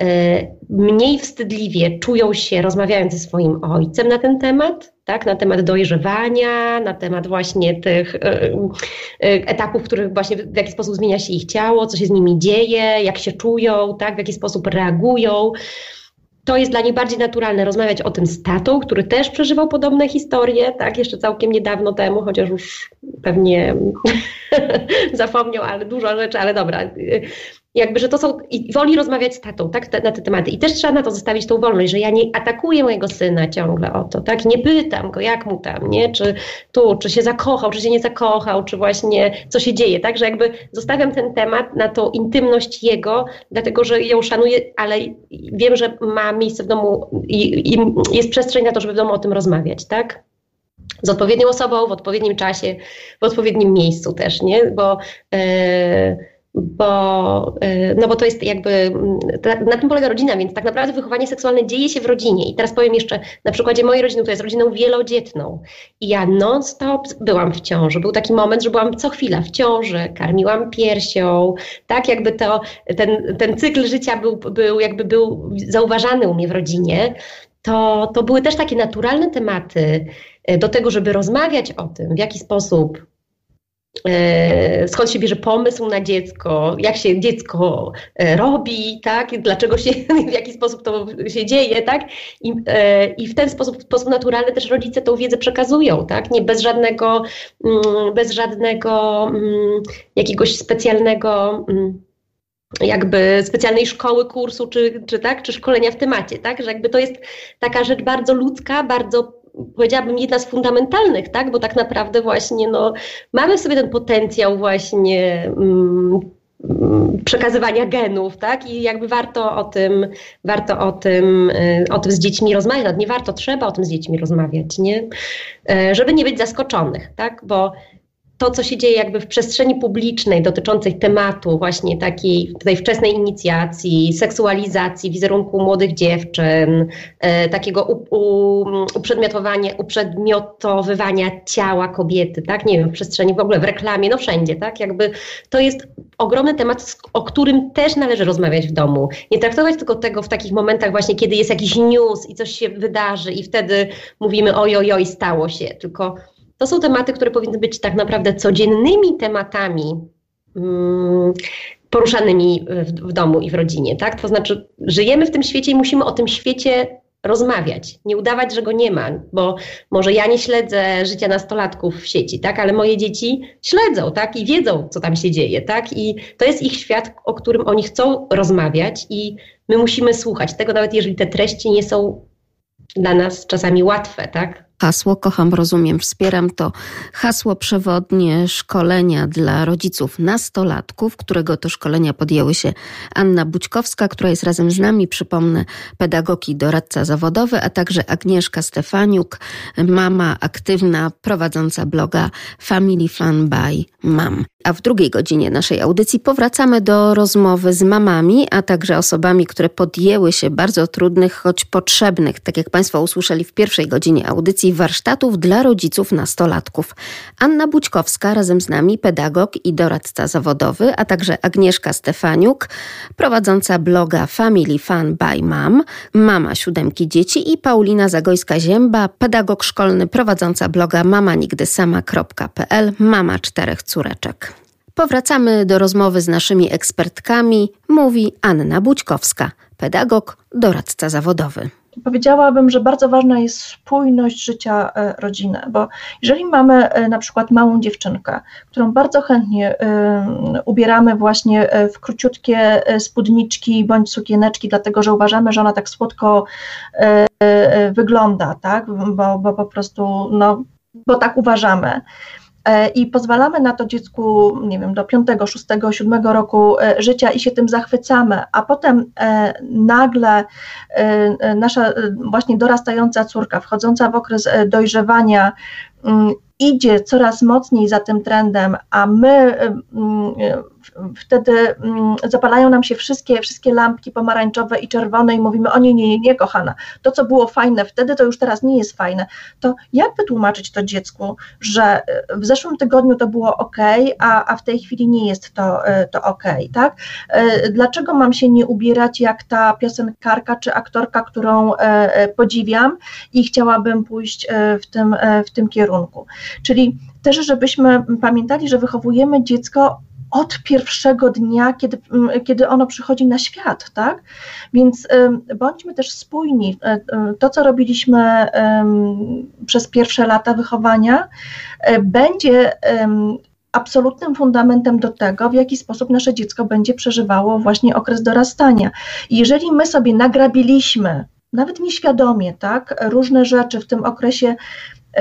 Speaker 3: e, mniej wstydliwie czują się rozmawiając ze swoim ojcem na ten temat, tak, na temat dojrzewania, na temat właśnie tych e, etapów, w których właśnie w jaki sposób zmienia się ich ciało, co się z nimi dzieje, jak się czują, tak, w jaki sposób reagują to jest dla nich bardziej naturalne rozmawiać o tym z tatą, który też przeżywał podobne historie, tak, jeszcze całkiem niedawno temu, chociaż już pewnie (laughs) zapomniał, ale dużo rzeczy, ale dobra jakby, że to są, i woli rozmawiać z tatą, tak, te, na te tematy. I też trzeba na to zostawić tą wolność, że ja nie atakuję mojego syna ciągle o to, tak, nie pytam go, jak mu tam, nie, czy tu, czy się zakochał, czy się nie zakochał, czy właśnie co się dzieje, tak, że jakby zostawiam ten temat na tą intymność jego, dlatego, że ją szanuję, ale wiem, że ma miejsce w domu i, i jest przestrzeń na to, żeby w domu o tym rozmawiać, tak z odpowiednią osobą, w odpowiednim czasie, w odpowiednim miejscu też, nie? Bo yy, bo, y, no bo to jest jakby, na tym polega rodzina, więc tak naprawdę wychowanie seksualne dzieje się w rodzinie. I teraz powiem jeszcze na przykładzie mojej rodziny, która jest rodziną wielodzietną. I ja non-stop byłam w ciąży. Był taki moment, że byłam co chwila w ciąży, karmiłam piersią, tak jakby to, ten, ten cykl życia był, był jakby był zauważany u mnie w rodzinie. To, to były też takie naturalne tematy y, do tego, żeby rozmawiać o tym, w jaki sposób skąd się bierze pomysł na dziecko, jak się dziecko e, robi, tak, dlaczego się, (laughs) w jaki sposób to się dzieje, tak, i, e, i w ten sposób, w sposób naturalny też rodzice tą wiedzę przekazują, tak, nie bez żadnego, mm, bez żadnego mm, jakiegoś specjalnego mm, jakby specjalnej szkoły, kursu, czy, czy tak, czy szkolenia w temacie, tak, że jakby to jest taka rzecz bardzo ludzka, bardzo powiedziałabym, jedna z fundamentalnych, tak? Bo tak naprawdę właśnie no, mamy sobie ten potencjał właśnie mm, przekazywania genów, tak? I jakby warto o tym, warto o tym, y, o tym z dziećmi rozmawiać. Nie warto, trzeba o tym z dziećmi rozmawiać, nie? E, żeby nie być zaskoczonych, tak? Bo to, co się dzieje jakby w przestrzeni publicznej dotyczącej tematu właśnie takiej tej wczesnej inicjacji, seksualizacji wizerunku młodych dziewczyn, e, takiego u, u, uprzedmiotowania, uprzedmiotowywania ciała kobiety, tak, nie wiem, w przestrzeni w ogóle, w reklamie, no wszędzie, tak, jakby to jest ogromny temat, o którym też należy rozmawiać w domu. Nie traktować tylko tego w takich momentach właśnie, kiedy jest jakiś news i coś się wydarzy i wtedy mówimy oj, oj, oj, stało się, tylko to są tematy, które powinny być tak naprawdę codziennymi tematami mm, poruszanymi w, w, domu i w rodzinie, tak? To znaczy, żyjemy w tym świecie i musimy o tym świecie rozmawiać, nie udawać, że go nie ma, bo może ja nie śledzę życia nastolatków w sieci, tak, ale moje dzieci śledzą, tak, i wiedzą, co tam się dzieje, tak, i to jest ich świat, o którym oni chcą rozmawiać i my musimy słuchać tego, nawet jeżeli te treści nie są dla nas czasami łatwe, tak,
Speaker 1: hasło Kocham, Rozumiem, Wspieram to hasło przewodnie szkolenia dla rodziców nastolatków, którego to szkolenia podjęły się Anna Bućkowska, która jest razem z nami, przypomnę, pedagog i doradca zawodowy, a także Agnieszka Stefaniuk, mama aktywna, prowadząca bloga Family Fun by Mam. A w drugiej godzinie naszej audycji powracamy do rozmowy z mamami, a także osobami, które podjęły się bardzo trudnych, choć potrzebnych, tak jak Państwo usłyszeli w pierwszej godzinie audycji, warsztatów dla rodziców nastolatków. Anna Bućkowska razem z nami, pedagog i doradca zawodowy, a także Agnieszka Stefaniuk, prowadząca bloga Family Fun by Mom, mama siódemki dzieci i Paulina Zagojska-Zięba, pedagog szkolny prowadząca bloga mamanigdysama.pl, mama czterech córeczek. Powracamy do rozmowy z naszymi ekspertkami, mówi Anna Bućkowska, pedagog, doradca zawodowy.
Speaker 4: Powiedziałabym, że bardzo ważna jest spójność życia e, rodziny, bo jeżeli mamy e, na przykład małą dziewczynkę, którą bardzo chętnie e, ubieramy właśnie w króciutkie spódniczki bądź sukieneczki, dlatego że uważamy, że ona tak słodko wygląda, tak, bo, bo po prostu, no, bo tak uważamy i pozwalamy na to dziecku, nie wiem, do 5, 6, 7 roku e, życia i się tym zachwycamy, a potem e, nagle nasza właśnie dorastająca córka, wchodząca w okres dojrzewania, mm, idzie coraz mocniej za tym trendem, a my mm, wtedy mm, zapalają nam się wszystkie, wszystkie lampki pomarańczowe i czerwone i mówimy, o nie, nie, nie, nie, kochana, to co było fajne wtedy, to już teraz nie jest fajne. To jak wytłumaczyć to dziecku, że y, w zeszłym tygodniu to było ok, a, a w tej chwili nie jest to, y, to ok, tak? Y, dlaczego mam się nie ubierać jak ta piosenkarka czy aktorka, którą podziwiam i chciałabym pójść w tym, w tym kierunku? Czyli też, żebyśmy pamiętali, że wychowujemy dziecko od pierwszego dnia, kiedy, kiedy ono przychodzi na świat, tak? Więc bądźmy też spójni. E, e, to, co robiliśmy przez pierwsze lata wychowania, e, będzie absolutnym fundamentem do tego, w jaki sposób nasze dziecko będzie przeżywało właśnie okres dorastania. Jeżeli my sobie nagrabiliśmy, nawet nieświadomie, tak, różne rzeczy w tym okresie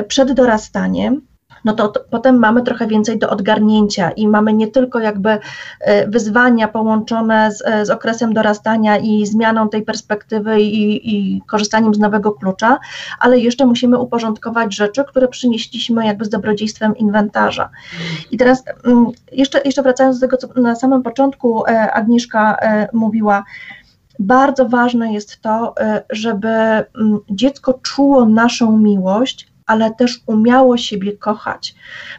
Speaker 4: przed dorastaniem, no to, to, potem mamy trochę więcej do odgarnięcia i mamy nie tylko jakby e, wyzwania połączone z, e, z okresem dorastania i zmianą tej perspektywy i, i korzystaniem z nowego klucza, ale jeszcze musimy uporządkować rzeczy, które przynieśliśmy jakby z dobrodziejstwem inwentarza. I teraz mm, jeszcze, jeszcze wracając do tego, co na samym początku e, Agnieszka mówiła, bardzo ważne jest to, żeby mm, dziecko czuło naszą miłość, ale też umiało siebie kochać.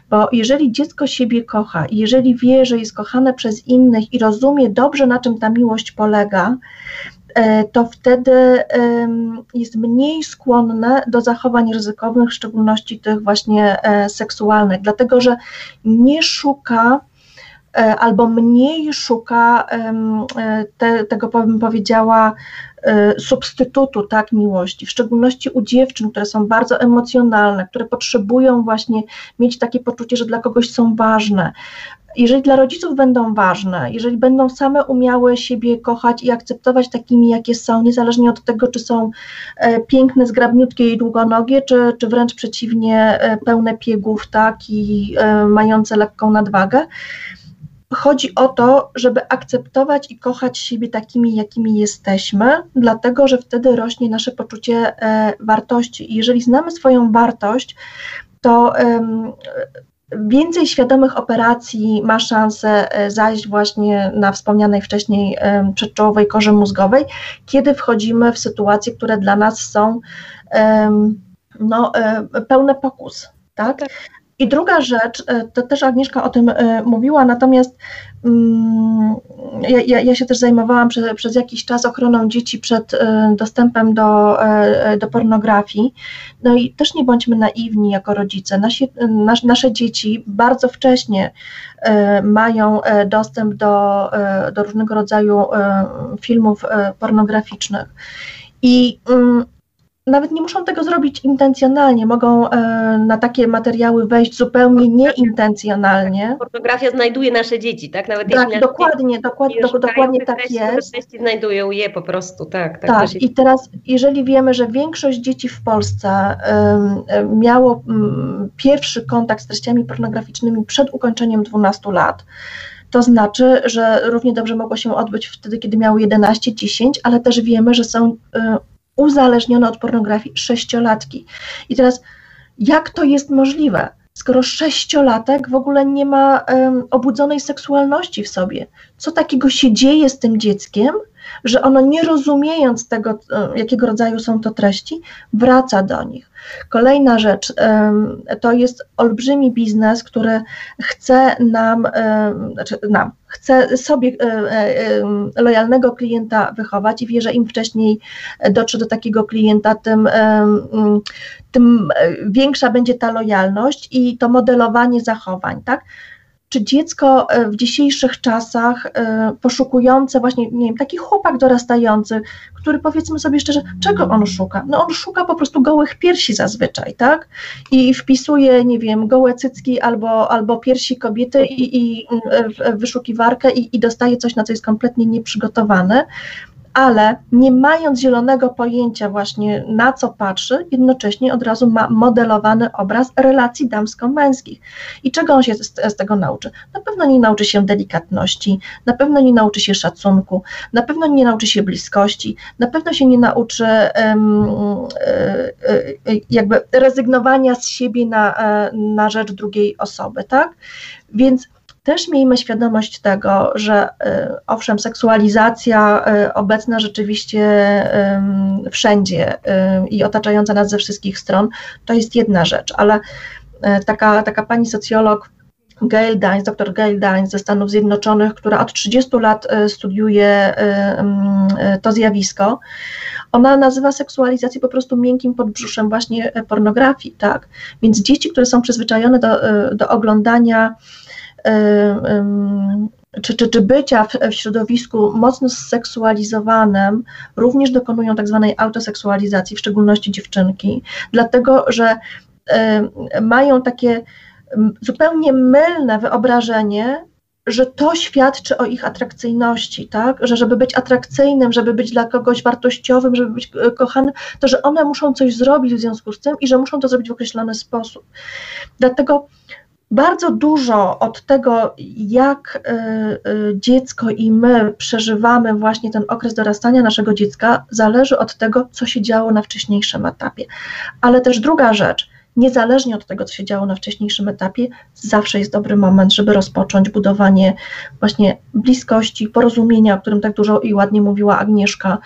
Speaker 4: Bo jeżeli dziecko siebie kocha jeżeli wie, że jest kochane przez innych i rozumie dobrze, na czym ta miłość polega, e, to wtedy jest mniej skłonne do zachowań ryzykownych, w szczególności tych właśnie e, seksualnych, dlatego że nie szuka albo mniej szuka te, tego, bym powiedziała, Y, substytutu tak miłości, w szczególności u dziewczyn, które są bardzo emocjonalne, które potrzebują właśnie mieć takie poczucie, że dla kogoś są ważne. Jeżeli dla rodziców będą ważne, jeżeli będą same umiały siebie kochać i akceptować takimi, jakie są, niezależnie od tego, czy są e, piękne, zgrabniutkie i długonogie, czy, czy wręcz przeciwnie, e, pełne piegów, tak, i e, mające lekką nadwagę, chodzi o to, żeby akceptować i kochać siebie takimi, jakimi jesteśmy, dlatego że wtedy rośnie nasze poczucie e, wartości. I jeżeli znamy swoją wartość, to więcej świadomych operacji ma szansę e, zajść właśnie na wspomnianej wcześniej przedczołowej korze mózgowej, kiedy wchodzimy w sytuacje, które dla nas są no, e, pełne pokus. Tak? tak. I druga rzecz, e, to też Agnieszka o tym e, mówiła, natomiast mm, ja, ja, się też zajmowałam przez, przez jakiś czas ochroną dzieci przed e, dostępem do, do pornografii. No i też nie bądźmy naiwni jako rodzice. Nasi, nas, nasze dzieci bardzo wcześnie mają dostęp do, do różnego rodzaju filmów pornograficznych. I mm, nawet nie muszą tego zrobić intencjonalnie, mogą e, na takie materiały wejść zupełnie nieintencjonalnie.
Speaker 3: Pornografia znajduje nasze dzieci, tak?
Speaker 4: Nawet tak, jeśli dokładnie, dokładnie, do, dokładnie tak
Speaker 3: treści,
Speaker 4: jest.
Speaker 3: Treści znajdują je po prostu, tak.
Speaker 4: Tak, tak. i teraz jeżeli wiemy, że większość dzieci w Polsce um, miało um, pierwszy kontakt z treściami pornograficznymi przed ukończeniem 12 lat, to znaczy, że równie dobrze mogło się odbyć wtedy, kiedy miały 11-10, ale też wiemy, że są y, uzależnione od pornografii sześciolatki. I teraz, jak to jest możliwe? Skoro sześciolatek w ogóle nie ma um, obudzonej seksualności w sobie, co takiego się dzieje z tym dzieckiem, że ono nie rozumiejąc tego, jakiego rodzaju są to treści, wraca do nich. Kolejna rzecz to jest olbrzymi biznes, który chce nam, znaczy nam, chce sobie e, e, lojalnego klienta wychować i wie, że im wcześniej dotrze do takiego klienta, tym, tym większa będzie ta lojalność i to modelowanie zachowań, tak? Czy dziecko e, w dzisiejszych czasach e, poszukujące właśnie, nie wiem, taki chłopak dorastający, który powiedzmy sobie szczerze, czego on szuka? No on szuka po prostu gołych piersi zazwyczaj, tak? I wpisuje, nie wiem, gołe cycki albo, albo piersi kobiety i, i w wyszukiwarkę i, i dostaje coś, na co jest kompletnie nieprzygotowane ale nie mając zielonego pojęcia właśnie na co patrzy, jednocześnie od razu ma modelowany obraz relacji damsko-męskich. I czego on się z, z, tego nauczy? Na pewno nie nauczy się delikatności, na pewno nie nauczy się szacunku, na pewno nie nauczy się bliskości, na pewno się nie nauczy um, jakby rezygnowania z siebie na, e, na rzecz drugiej osoby, tak? Więc też miejmy świadomość tego, że y, owszem, seksualizacja y, obecna rzeczywiście wszędzie y, i otaczająca nas ze wszystkich stron, to jest jedna rzecz, ale taka, taka pani socjolog, Gail Dines, dr Gail Dines ze Stanów Zjednoczonych, która od 30 lat studiuje to zjawisko, ona nazywa seksualizację po prostu miękkim podbrzuszem właśnie pornografii, tak? Więc dzieci, które są przyzwyczajone do, do oglądania czy, czy, czy bycia w, w środowisku mocno zseksualizowanym również dokonują tak zwanej autoseksualizacji, w szczególności dziewczynki, dlatego że mają takie zupełnie mylne wyobrażenie, że to świadczy o ich atrakcyjności, tak? Że żeby być atrakcyjnym, żeby być dla kogoś wartościowym, żeby być kochanym, to że one muszą coś zrobić w związku z tym i że muszą to zrobić w określony sposób. Dlatego bardzo dużo od tego, jak y, y, dziecko i my przeżywamy właśnie ten okres dorastania naszego dziecka, zależy od tego, co się działo na wcześniejszym etapie. Ale też druga rzecz, niezależnie od tego, co się działo na wcześniejszym etapie, zawsze jest dobry moment, żeby rozpocząć budowanie właśnie bliskości, porozumienia, o którym tak dużo i ładnie mówiła Agnieszka,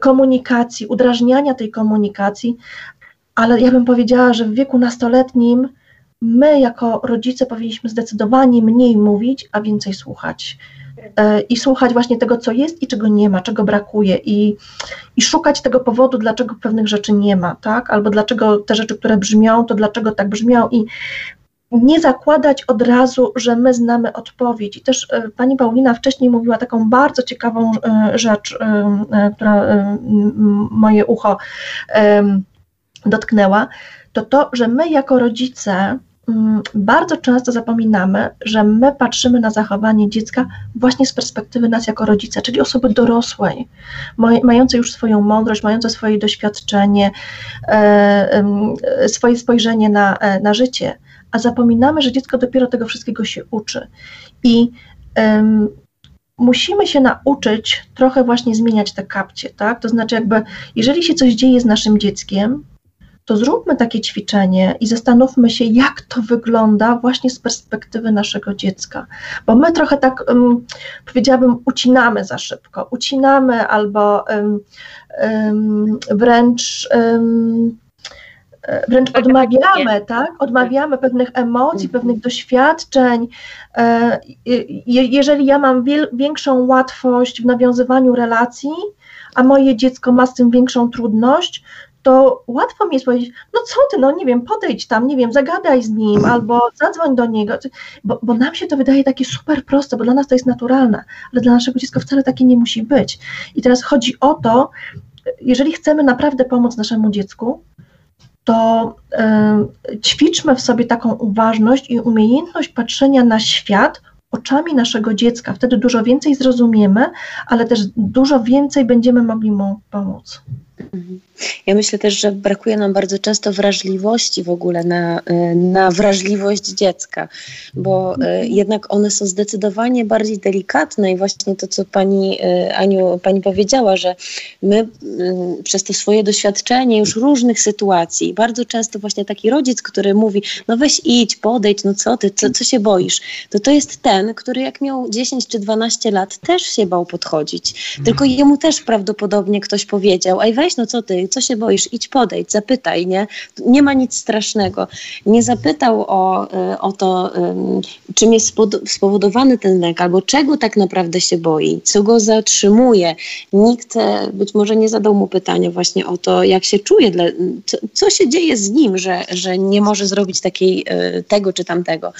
Speaker 4: komunikacji, udrażniania tej komunikacji, ale ja bym powiedziała, że w wieku nastoletnim my jako rodzice powinniśmy zdecydowanie mniej mówić, a więcej słuchać. E, I słuchać właśnie tego, co jest i czego nie ma, czego brakuje, i, i szukać tego powodu, dlaczego pewnych rzeczy nie ma, tak? Albo dlaczego te rzeczy, które brzmią, to dlaczego tak brzmią, i nie zakładać od razu, że my znamy odpowiedź. I też e, pani Paulina wcześniej mówiła taką bardzo ciekawą e, rzecz, która moje ucho dotknęła, to to, że my jako rodzice bardzo często zapominamy, że my patrzymy na zachowanie dziecka właśnie z perspektywy nas jako rodzica, czyli osoby dorosłej, mającej już swoją mądrość, mającej swoje doświadczenie, e, swoje spojrzenie na, e, na życie. a zapominamy, że dziecko dopiero tego wszystkiego się uczy. I um, musimy się nauczyć trochę właśnie zmieniać te kapcie, tak? To znaczy, jakby, jeżeli się coś dzieje z naszym dzieckiem, to zróbmy takie ćwiczenie i zastanówmy się, jak to wygląda właśnie z perspektywy naszego dziecka. Bo my trochę tak, um, powiedziałabym, ucinamy za szybko, ucinamy albo um, um, wręcz wręcz odmawiamy, tak? Odmawiamy pewnych emocji, mhm. pewnych doświadczeń. E, jeżeli ja mam większą łatwość w nawiązywaniu relacji, a moje dziecko ma z tym większą trudność, to łatwo mi jest powiedzieć, no co ty, no nie wiem, podejdź tam, nie wiem, zagadaj z nim albo zadzwoń do niego, bo, bo nam się to wydaje takie super proste, bo dla nas to jest naturalne, ale dla naszego dziecka wcale takie nie musi być. I teraz chodzi o to, jeżeli chcemy naprawdę pomóc naszemu dziecku, to y, ćwiczmy w sobie taką uważność i umiejętność patrzenia na świat oczami naszego dziecka. Wtedy dużo więcej zrozumiemy, ale też dużo więcej będziemy mogli mu pomóc.
Speaker 2: Mhm. Ja myślę też, że brakuje nam bardzo często wrażliwości w ogóle na, e, na wrażliwość dziecka, bo e, jednak one są zdecydowanie bardziej delikatne i właśnie to, co pani e, Aniu pani powiedziała, że my przez to swoje doświadczenie już różnych sytuacji, bardzo często właśnie taki rodzic, który mówi, no weź idź, podejdź, no co ty, co, co się boisz, to to jest ten, który jak miał 10 czy 12 lat też się bał podchodzić, tylko jemu też prawdopodobnie ktoś powiedział, aj weź, no co ty, co się boisz, idź podejdź, zapytaj, nie? Nie ma nic strasznego. Nie zapytał o, y, o to, czym jest spowodowany ten lęk, albo czego tak naprawdę się boi, co go zatrzymuje. Nikt e, być może nie zadał mu pytania właśnie o to, jak się czuje, co, co się dzieje z nim, że, że nie może zrobić takiej, e, tego czy tamtego.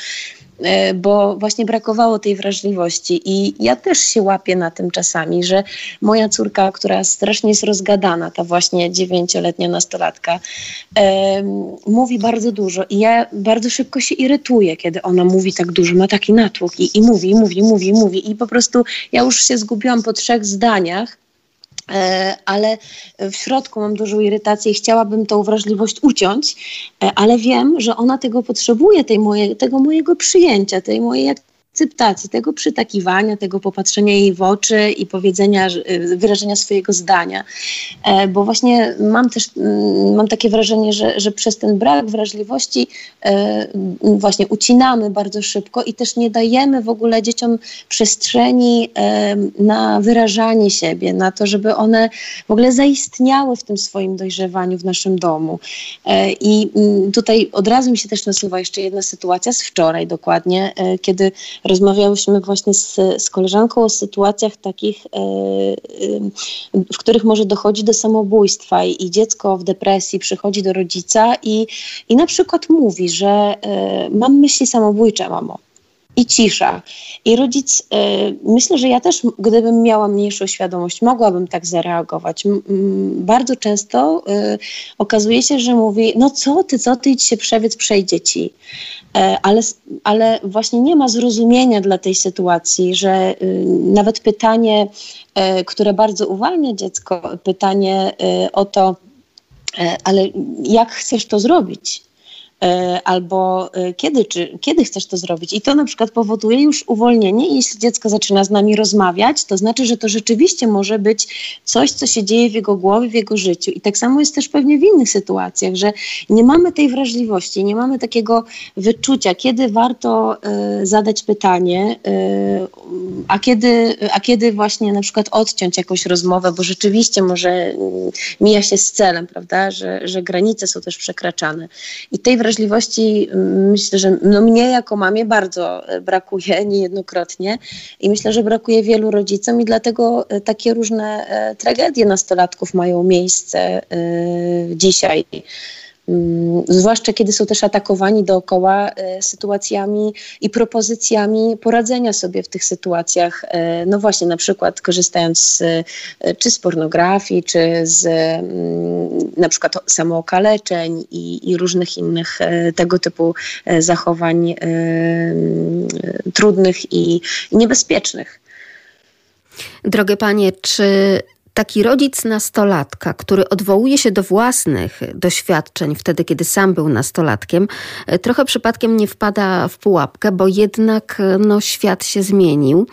Speaker 2: E, bo właśnie brakowało tej wrażliwości. I ja też się łapię na tym czasami, że moja córka, która strasznie jest rozgadana, ta właśnie dziewięcioletnia nastolatka, e, mówi bardzo dużo i ja bardzo szybko się irytuję, kiedy ona mówi tak dużo, ma taki natłok i, i mówi, mówi, mówi, mówi i po prostu ja już się zgubiłam po trzech zdaniach ale w środku mam dużą irytację i chciałabym tą wrażliwość uciąć, e, ale wiem, że ona tego potrzebuje, tej moje, tego mojego przyjęcia, tej mojej akceptacji, tego przytakiwania, tego popatrzenia jej w oczy i powiedzenia, y, wyrażenia swojego zdania. E, bo właśnie mam też mm, mam takie wrażenie, że, że przez ten brak wrażliwości e, właśnie ucinamy bardzo szybko i też nie dajemy w ogóle dzieciom przestrzeni e, na wyrażanie siebie, na to, żeby one w ogóle zaistniały w tym swoim dojrzewaniu w naszym domu. I mm, tutaj od razu mi się też nasuwa jeszcze jedna sytuacja z wczoraj dokładnie, kiedy rozmawiałyśmy właśnie z, z koleżanką o sytuacjach takich, e, e, w których może dochodzi do samobójstwa i, i dziecko w depresji przychodzi do rodzica i, i na przykład mówi, że e, mam myśli samobójcze, mamo i cisza. I rodzic, y, myślę, że ja też, gdybym miała mniejszą świadomość, mogłabym tak zareagować. Bardzo często y, okazuje się, że mówi, no co ty, co ty, idź się przewiedz, przejdzie ci. E, ale, ale właśnie nie ma zrozumienia dla tej sytuacji, że y, nawet pytanie, e, które bardzo uwalnia dziecko, pytanie o to, e, ale jak chcesz to zrobić? E, albo e, kiedy, czy, kiedy chcesz to zrobić. I to na przykład powoduje już uwolnienie. Jeśli dziecko zaczyna z nami rozmawiać, to znaczy, że to rzeczywiście może być coś, co się dzieje w jego głowie, w jego życiu. I tak samo jest też pewnie w innych sytuacjach, że nie mamy tej wrażliwości, nie mamy takiego wyczucia, kiedy warto y, zadać pytanie, y, a, kiedy, a kiedy właśnie na przykład odciąć jakąś rozmowę, bo rzeczywiście może y, mija się z celem, prawda, że, że granice są też przekraczane. I tej wrażliwości wrażliwości mm, myślę, że no mnie jako mamie bardzo e, brakuje (laughs) niejednokrotnie i myślę, że brakuje wielu rodzicom i dlatego e, takie różne e, tragedie nastolatków mają miejsce dzisiaj. Mm, zwłaszcza kiedy są też atakowani dookoła e, sytuacjami i propozycjami poradzenia sobie w tych sytuacjach. E, no właśnie, na przykład korzystając z, e, czy z pornografii, czy z mm, na przykład samookaleczeń i, i różnych innych tego typu zachowań trudnych i niebezpiecznych.
Speaker 1: Drogie panie, czy taki rodzic nastolatka, który odwołuje się do własnych doświadczeń wtedy, kiedy sam był nastolatkiem, e, trochę przypadkiem nie wpada w pułapkę, bo jednak e, no, świat się zmienił.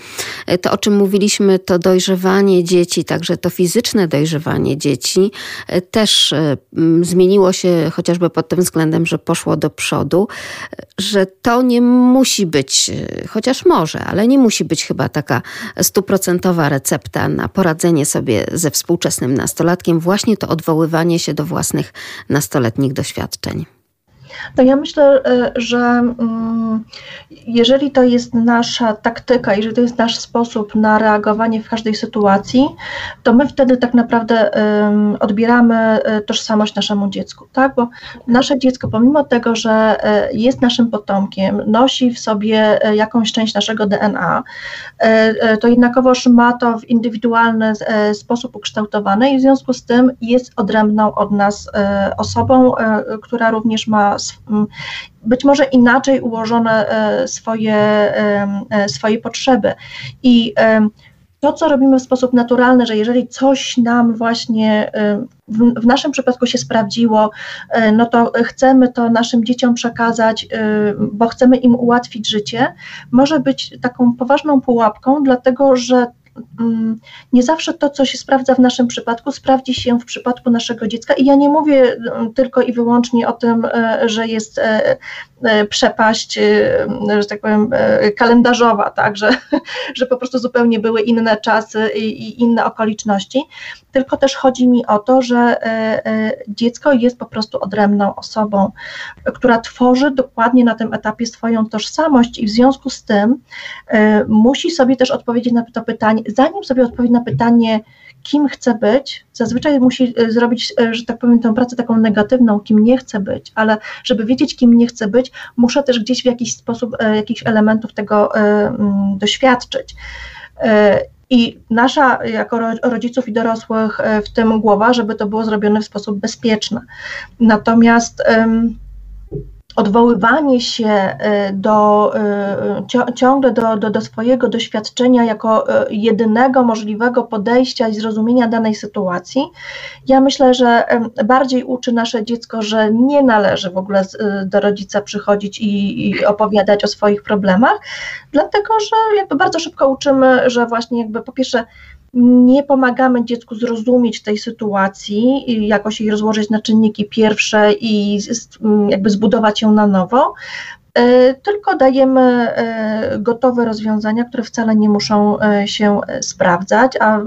Speaker 1: E, to, o czym mówiliśmy, to dojrzewanie dzieci, także to fizyczne dojrzewanie dzieci też zmieniło się chociażby pod tym względem, że poszło do przodu, że to nie musi być, chociaż może, ale nie musi być chyba taka stuprocentowa recepta na poradzenie sobie ze współczesnym nastolatkiem właśnie to odwoływanie się do własnych nastoletnich doświadczeń.
Speaker 4: To ja myślę, e, że mm, jeżeli to jest nasza taktyka, jeżeli to jest nasz sposób na reagowanie w każdej sytuacji, to my wtedy tak naprawdę odbieramy e, tożsamość naszemu dziecku, tak? Bo nasze dziecko, pomimo tego, że e, jest naszym potomkiem, nosi w sobie jakąś część naszego DNA, to jednakowoż ma to w indywidualny sposób ukształtowane i w związku z tym jest odrębną od nas osobą, która również ma być może inaczej ułożone e, swoje, e, swoje potrzeby. I to, co robimy w sposób naturalny, że jeżeli coś nam właśnie w, w, naszym przypadku się sprawdziło, e, no to chcemy to naszym dzieciom przekazać, bo chcemy im ułatwić życie, może być taką poważną pułapką, dlatego że Mm, nie zawsze to, co się sprawdza w naszym przypadku, sprawdzi się w przypadku naszego dziecka. I ja nie mówię mm, tylko i wyłącznie o tym, e, że jest e, przepaść, że tak powiem, kalendarzowa, tak, że, (laughs) że po prostu zupełnie były inne czasy i inne okoliczności, tylko też chodzi mi o to, że dziecko jest po prostu odrębną osobą, która tworzy dokładnie na tym etapie swoją tożsamość i w związku z tym musi sobie też odpowiedzieć na to pytanie, zanim sobie odpowie na pytanie, kim chce być, zazwyczaj musi e, zrobić, e, że tak powiem, tę pracę taką negatywną, kim nie chce być, ale żeby wiedzieć, kim nie chce być, muszę też gdzieś w jakiś sposób, e, jakichś elementów tego mm, doświadczyć. I nasza, jako rodziców i dorosłych, w tym głowa, żeby to było zrobione w sposób bezpieczny. Natomiast odwoływanie się e, do, e, ciągle do, do, do swojego doświadczenia jako e, jedynego możliwego podejścia i zrozumienia danej sytuacji, ja myślę, że bardziej uczy nasze dziecko, że nie należy w ogóle do rodzica przychodzić i, i opowiadać o swoich problemach, dlatego że jakby bardzo szybko uczymy, że właśnie jakby po pierwsze nie pomagamy dziecku zrozumieć tej sytuacji, jakoś jej rozłożyć na czynniki pierwsze i jakby zbudować ją na nowo, e, tylko dajemy e, gotowe rozwiązania, które wcale nie muszą e, się sprawdzać, a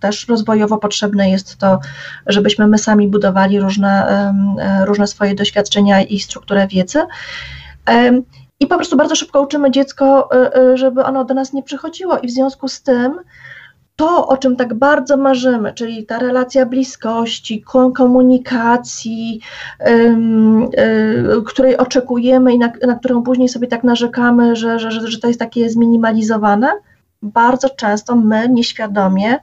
Speaker 4: też rozwojowo potrzebne jest to, żebyśmy my sami budowali różne, różne swoje doświadczenia i strukturę wiedzy. I po prostu bardzo szybko uczymy dziecko, żeby ono do nas nie przychodziło, i w związku z tym to, o czym tak bardzo marzymy, czyli ta relacja bliskości, komunikacji, której oczekujemy i na, na, którą później sobie tak narzekamy, że, że, że to jest takie zminimalizowane, bardzo często my nieświadomie,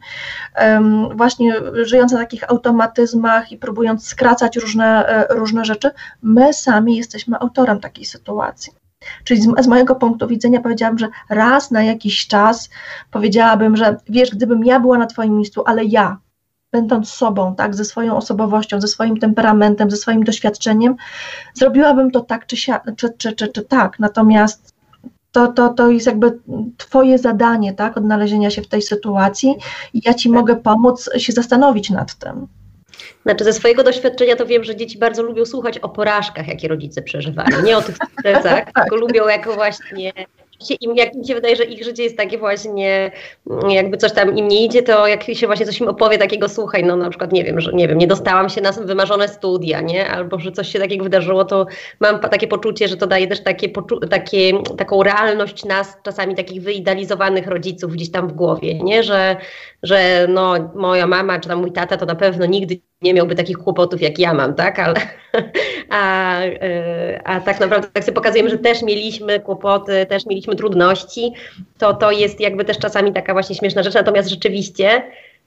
Speaker 4: właśnie żyjąc na takich automatyzmach i próbując skracać różne, e, różne rzeczy, my sami jesteśmy autorem takiej sytuacji. Czyli z, z, mojego punktu widzenia powiedziałabym, że raz na jakiś czas powiedziałabym, że wiesz, gdybym ja była na Twoim miejscu, ale ja, będąc sobą, tak, ze swoją osobowością, ze swoim temperamentem, ze swoim doświadczeniem, zrobiłabym to tak czy, czy, czy, czy, czy tak. Natomiast to, to, to jest jakby Twoje zadanie, tak, odnalezienia się w tej sytuacji i ja Ci mogę pomóc się zastanowić nad tym.
Speaker 3: Znaczy ze swojego doświadczenia to wiem, że dzieci bardzo lubią słuchać o porażkach, jakie rodzice przeżywają. Nie o tych sukcesach, (laughs) tylko lubią jako właśnie im, jak mi się wydaje, że ich życie jest takie właśnie, jakby coś tam im nie idzie, to jak się właśnie coś im opowie takiego, słuchaj, no na przykład nie wiem, że nie wiem, nie dostałam się na wymarzone studia, nie? Albo że coś się takiego wydarzyło, to mam takie poczucie, że to daje też takie, takie, taką realność nas, czasami takich wyidealizowanych rodziców gdzieś tam w głowie, nie? Że, że no moja mama czy tam mój tata to na pewno nigdy nie miałby takich kłopotów, jak ja mam, tak? Ale, a, e, a tak naprawdę tak sobie pokazujemy, że też mieliśmy kłopoty, też mieliśmy trudności, to to jest jakby też czasami taka właśnie śmieszna rzecz, natomiast rzeczywiście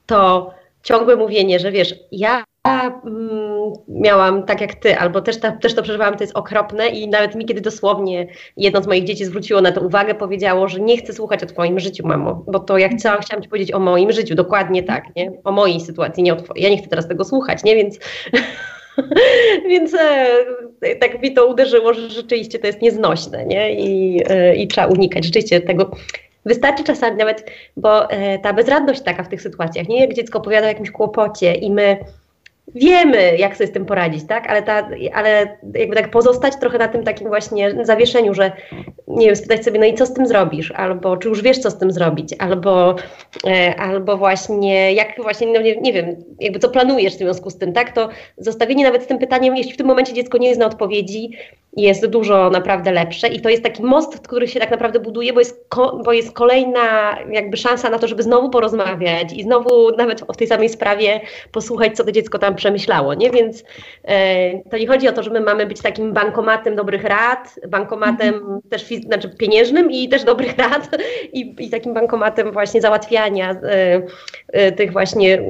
Speaker 3: to ciągłe mówienie, że wiesz, ja mm, miałam tak jak ty, albo też, ta, też to przeżywałam, to jest okropne i nawet mi kiedy dosłownie jedno z moich dzieci zwróciło na to uwagę, powiedziało, że nie chcę słuchać o twoim życiu, mamo, bo to jak chciałam, chciałam ci powiedzieć o moim życiu, dokładnie tak, nie? O mojej sytuacji, nie o twojej. Ja nie chcę teraz tego słuchać, nie? Więc (laughs) Więc e, tak mi to uderzyło, że rzeczywiście to jest nieznośne nie? I, e, i trzeba unikać rzeczywiście tego. Wystarczy czasami nawet, bo e, ta bezradność taka w tych sytuacjach, nie? Jak dziecko opowiada o jakimś kłopocie i my wiemy, jak sobie z tym poradzić, tak? Ale, ta, ale jakby tak pozostać trochę na tym takim właśnie zawieszeniu, że nie wiem, spytać sobie, no i co z tym zrobisz? Albo czy już wiesz, co z tym zrobić? Albo, e, albo właśnie, jak właśnie, no nie, nie, wiem, jakby co planujesz w związku z tym, tak? To zostawienie nawet z tym pytaniem, jeśli w tym momencie dziecko nie zna odpowiedzi, jest dużo naprawdę lepsze i to jest taki most, który się tak naprawdę buduje, bo jest, ko, bo jest kolejna jakby szansa na to, żeby znowu porozmawiać i znowu nawet w tej samej sprawie posłuchać, co to dziecko tam przemyślało, nie? Więc e, to nie chodzi o to, że my mamy być takim bankomatem dobrych rad, bankomatem -hmm. też znaczy pieniężnym i też dobrych rad (laughs) i, i takim bankomatem właśnie załatwiania e, e, tych właśnie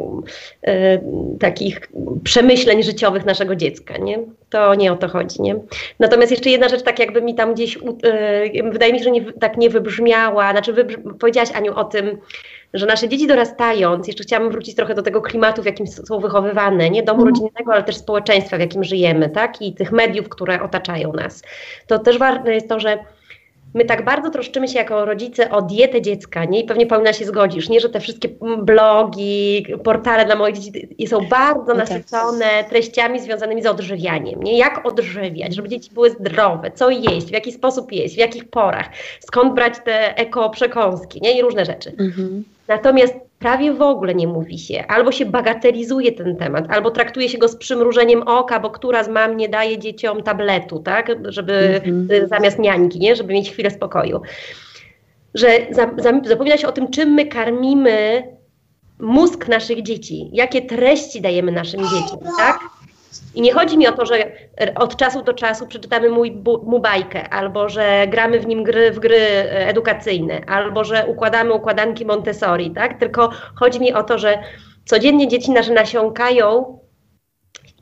Speaker 3: e, takich przemyśleń życiowych naszego dziecka, nie? To nie o to chodzi, nie? Natomiast jeszcze jedna rzecz, tak jakby mi tam gdzieś, yy, wydaje mi się, że nie, tak nie wybrzmiała, znaczy wybrzmi, powiedziałaś Aniu o tym, że nasze dzieci dorastając, jeszcze chciałabym wrócić trochę do tego klimatu, w jakim są wychowywane, nie domu mhm. rodzinnego, ale też społeczeństwa, w jakim żyjemy, tak, i tych mediów, które otaczają nas. To też ważne jest to, że my tak bardzo troszczymy się jako rodzice o dietę dziecka, nie? I pewnie Paulina się zgodzisz, nie? Że te wszystkie blogi, portale dla moich dzieci są bardzo no tak. nasycone treściami związanymi z odżywianiem, nie? Jak odżywiać, żeby dzieci były zdrowe, co jeść, w jaki sposób jeść, w jakich porach, skąd brać te eko przekąski, nie? I różne rzeczy. Mhm. Natomiast prawie w ogóle nie mówi się, albo się bagatelizuje ten temat, albo traktuje się go z przymrużeniem oka, bo która z mam nie daje dzieciom tabletu, tak, żeby mm-hmm. zamiast niańki, nie, żeby mieć chwilę spokoju. Że za, za, zapomina się o tym, czym my karmimy mózg naszych dzieci, jakie treści dajemy naszym dzieciom, tak? I nie chodzi mi o to, że od czasu do czasu przeczytamy mój, mu bajkę, albo że gramy w nim gry, w gry edukacyjne, albo że układamy układanki Montessori, tak? Tylko chodzi mi o to, że codziennie dzieci nasze nasiąkają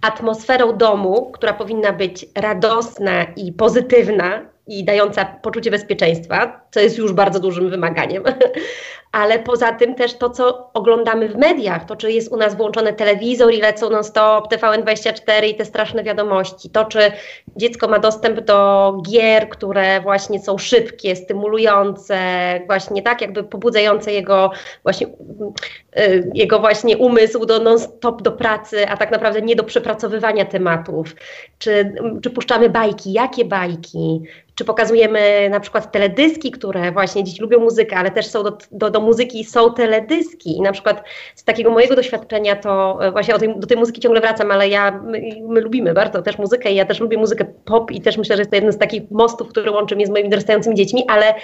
Speaker 3: atmosferą domu, która powinna być radosna i pozytywna i dająca poczucie bezpieczeństwa, co jest już bardzo dużym wymaganiem, (laughs) ale poza tym też to, co oglądamy w mediach, to czy jest u nas włączony telewizor i lecą non-stop TVN24 i te straszne wiadomości, to czy dziecko ma dostęp do gier, które właśnie są szybkie, stymulujące, właśnie tak jakby pobudzające jego właśnie, yy, jego właśnie umysł do non-stop do pracy, a tak naprawdę nie do przepracowywania tematów, czy, czy puszczamy bajki, jakie bajki, czy pokazujemy na przykład teledyski, które właśnie dzieci lubią muzykę, ale też są do, do, do muzyki są teledyski. I na przykład z takiego mojego doświadczenia to e, właśnie tej, do tej muzyki ciągle wracam, ale ja, my, my, lubimy bardzo też muzykę i ja też lubię muzykę pop i też myślę, że jest to jeden z takich mostów, który łączy mnie z moimi dorastającymi dziećmi, ale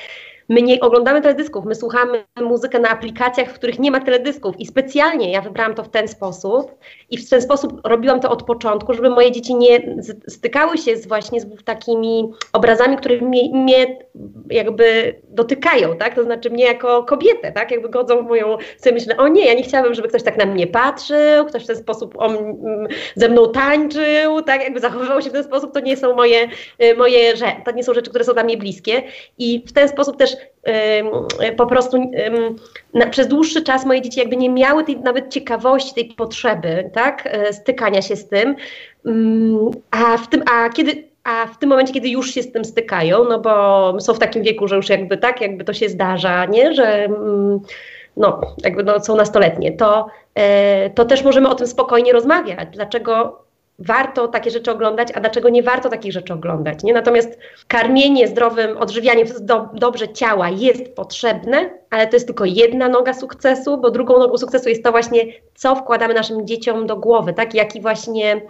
Speaker 3: My nie oglądamy teledysków, my słuchamy muzykę na aplikacjach, w których nie ma teledysków i specjalnie ja wybrałam to w ten sposób i w ten sposób robiłam to od początku, żeby moje dzieci nie stykały się z właśnie z takimi obrazami, które mnie, mnie jakby dotykają, tak? To znaczy mnie jako kobietę, tak? Jakby godzą w moją, sobie myślę, o nie, ja nie chciałabym, żeby ktoś tak na mnie patrzył, ktoś w ten sposób o, ze mną tańczył, tak? Jakby zachowywał się w ten sposób, to nie są moje, y, moje to nie są rzeczy, które są dla mnie bliskie i w ten sposób też po prostu na, przez dłuższy czas moje dzieci jakby nie miały tej nawet ciekawości, tej potrzeby, tak, e, stykania się z tym, a w tym, a kiedy a w tym momencie, kiedy już się z tym stykają, no bo są w takim wieku, że już jakby tak, jakby to się zdarza, nie, że no, jakby no, są nastoletnie, to, e, to też możemy o tym spokojnie rozmawiać. Dlaczego warto takie rzeczy oglądać, a dlaczego nie warto takich rzeczy oglądać. Nie? Natomiast karmienie zdrowym, odżywianie do, dobrze ciała jest potrzebne, ale to jest tylko jedna noga sukcesu, bo drugą nogą sukcesu jest to właśnie, co wkładamy naszym dzieciom do głowy, tak? jaki właśnie,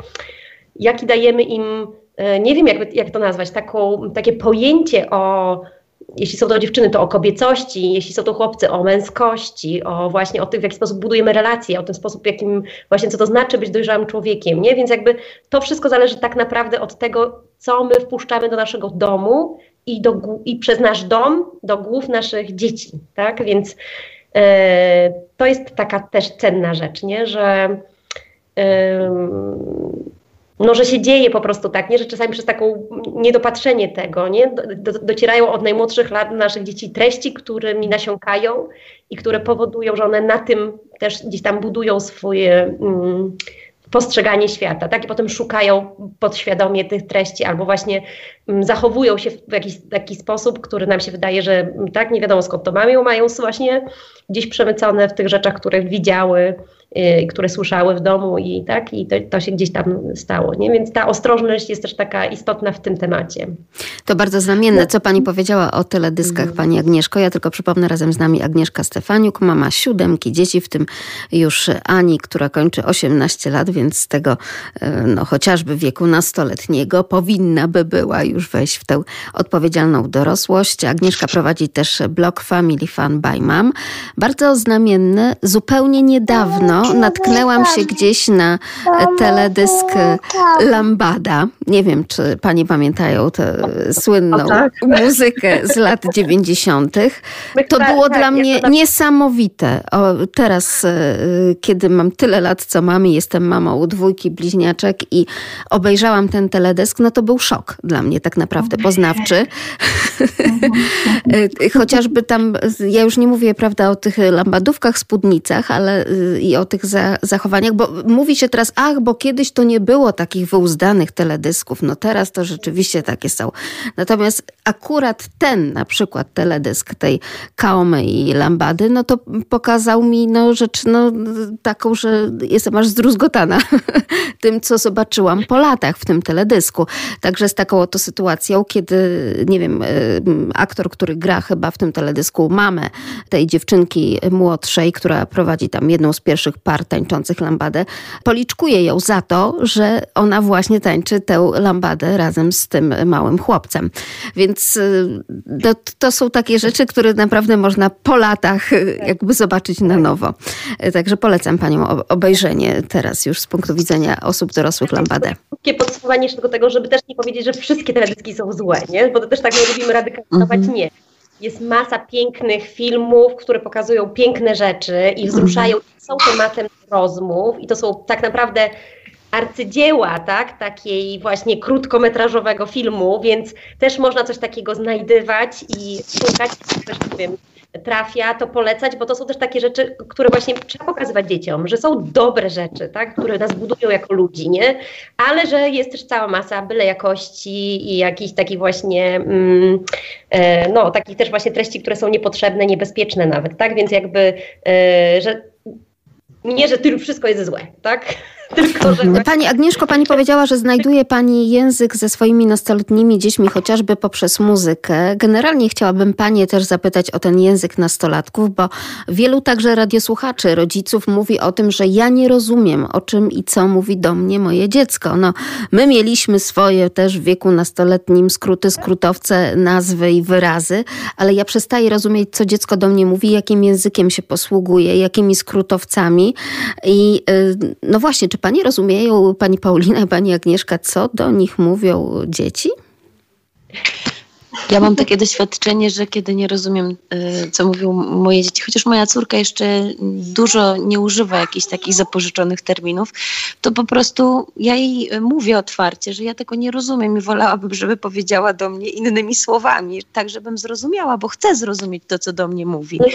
Speaker 3: jaki dajemy im, e, nie wiem jak, jak to nazwać, taką, takie pojęcie o jeśli są to dziewczyny, to o kobiecości, jeśli są to chłopcy, o męskości, o właśnie o tym, w jaki sposób budujemy relacje, o ten sposób, jakim właśnie co to znaczy być dojrzałym człowiekiem, nie? Więc jakby to wszystko zależy tak naprawdę od tego, co my wpuszczamy do naszego domu i, do, i przez nasz dom do głów naszych dzieci, tak? Więc e, to jest taka też cenna rzecz, nie? Że no, że się dzieje po prostu tak, nie? że czasami przez taką niedopatrzenie tego, nie? Do, docierają od najmłodszych lat naszych dzieci treści, którymi nasiąkają i które powodują, że one na tym też gdzieś tam budują swoje mm, postrzeganie świata, tak? I potem szukają podświadomie tych treści albo właśnie mm, zachowują się w jakiś taki sposób, który nam się wydaje, że mm, tak, nie wiadomo skąd to mają, mają właśnie gdzieś przemycone w tych rzeczach, które widziały, które słyszały w domu i tak, i to, to, się gdzieś tam stało, nie? Więc ta ostrożność jest też taka istotna w tym temacie.
Speaker 1: To bardzo znamienne, co pani powiedziała o teledyskach, mm. pani Agnieszko. Ja tylko przypomnę razem z nami Agnieszka Stefaniuk, mama siódemki dzieci, w tym już Ani, która kończy 18 lat, więc z tego y, no, chociażby wieku nastoletniego powinna by była już wejść w tę odpowiedzialną dorosłość. Agnieszka prowadzi też blog Family Fun by Mom. Bardzo znamienny, zupełnie niedawno natknęłam się gdzieś na teledysk Lambada. Nie wiem, czy pani pamiętają tę słynną tak. muzykę z lat (laughs) 90. To było dla mnie niesamowite. O, teraz, e, kiedy mam tyle lat, co mamy, jestem mamą dwójki bliźniaczek i obejrzałam ten teledysk, no to był szok dla mnie tak naprawdę poznawczy. (laughs) E, chociażby tam, ja już nie mówię, prawda, o tych lambadówkach, spódnicach, ale e, i o tych zachowaniach, bo mówi się teraz, ach, bo kiedyś to nie było takich wyuzdanych teledysków. No teraz to rzeczywiście takie są. Natomiast akurat ten na przykład teledysk tej Kaomy i Lambady, no to pokazał mi no, rzecz no, taką, że jestem aż zdruzgotana (laughs) tym, co zobaczyłam po latach w tym teledysku. Także z taką oto sytuacją, kiedy, nie wiem, aktor, który gra chyba w tym teledysku mamę tej dziewczynki młodszej, która prowadzi tam jedną z pierwszych par tańczących lambadę, policzkuje ją za to, że ona właśnie tańczy tę lambadę razem z tym małym chłopcem. Więc y, to, to są takie rzeczy, które naprawdę można po latach y, jakby zobaczyć na nowo. Także polecam Panią obejrzenie teraz już z punktu widzenia osób dorosłych lambadę.
Speaker 3: Krótkie podsumowanie jeszcze tego, żeby też nie powiedzieć, że wszystkie teledyski są złe, nie? bo to też tak my lubimy radykalizować. Mm -hmm. Nie jest masa pięknych filmów, które pokazują piękne rzeczy i wzruszają, są tematem rozmów. I to są tak naprawdę arcydzieła, tak, takiej właśnie krótkometrażowego filmu, więc też można coś takiego znajdywać i szukać, też powiem, trafia, to polecać, bo to są też takie rzeczy, które właśnie trzeba pokazywać dzieciom, że są dobre rzeczy, tak, które nas budują jako ludzi, nie? Ale że jest też cała masa byle jakości i jakichś takich właśnie, mm, e, no, takich też właśnie treści, które są niepotrzebne, niebezpieczne nawet, tak? Więc jakby, e, że nie, że tylko wszystko jest złe, tak?
Speaker 1: Tylko, że... Pani Agnieszko, Pani powiedziała, że znajduje Pani język ze swoimi nastoletnimi dziećmi chociażby poprzez muzykę. Generalnie chciałabym Panie też zapytać o ten język nastolatków, bo wielu także radiosłuchaczy, rodziców mówi o tym, że ja nie rozumiem, o czym i co mówi do mnie moje dziecko. No, my mieliśmy swoje też w wieku nastoletnim skróty, skrótowce, nazwy i wyrazy, ale ja przestaję rozumieć, co dziecko do mnie mówi, jakim językiem się posługuje, jakimi skrótowcami. I y, no właśnie, czy pani rozumieją, pani Paulina pani Agnieszka, co do nich mówią dzieci?
Speaker 2: Ja mam takie doświadczenie, że kiedy nie rozumiem, y, co mówią moje dzieci, chociaż moja córka jeszcze dużo nie używa jakichś takich zapożyczonych terminów, to po prostu ja jej mówię otwarcie, że ja tego nie rozumiem i wolałabym, żeby powiedziała do mnie innymi słowami, tak żebym zrozumiała, bo chcę zrozumieć to, co do mnie mówi. No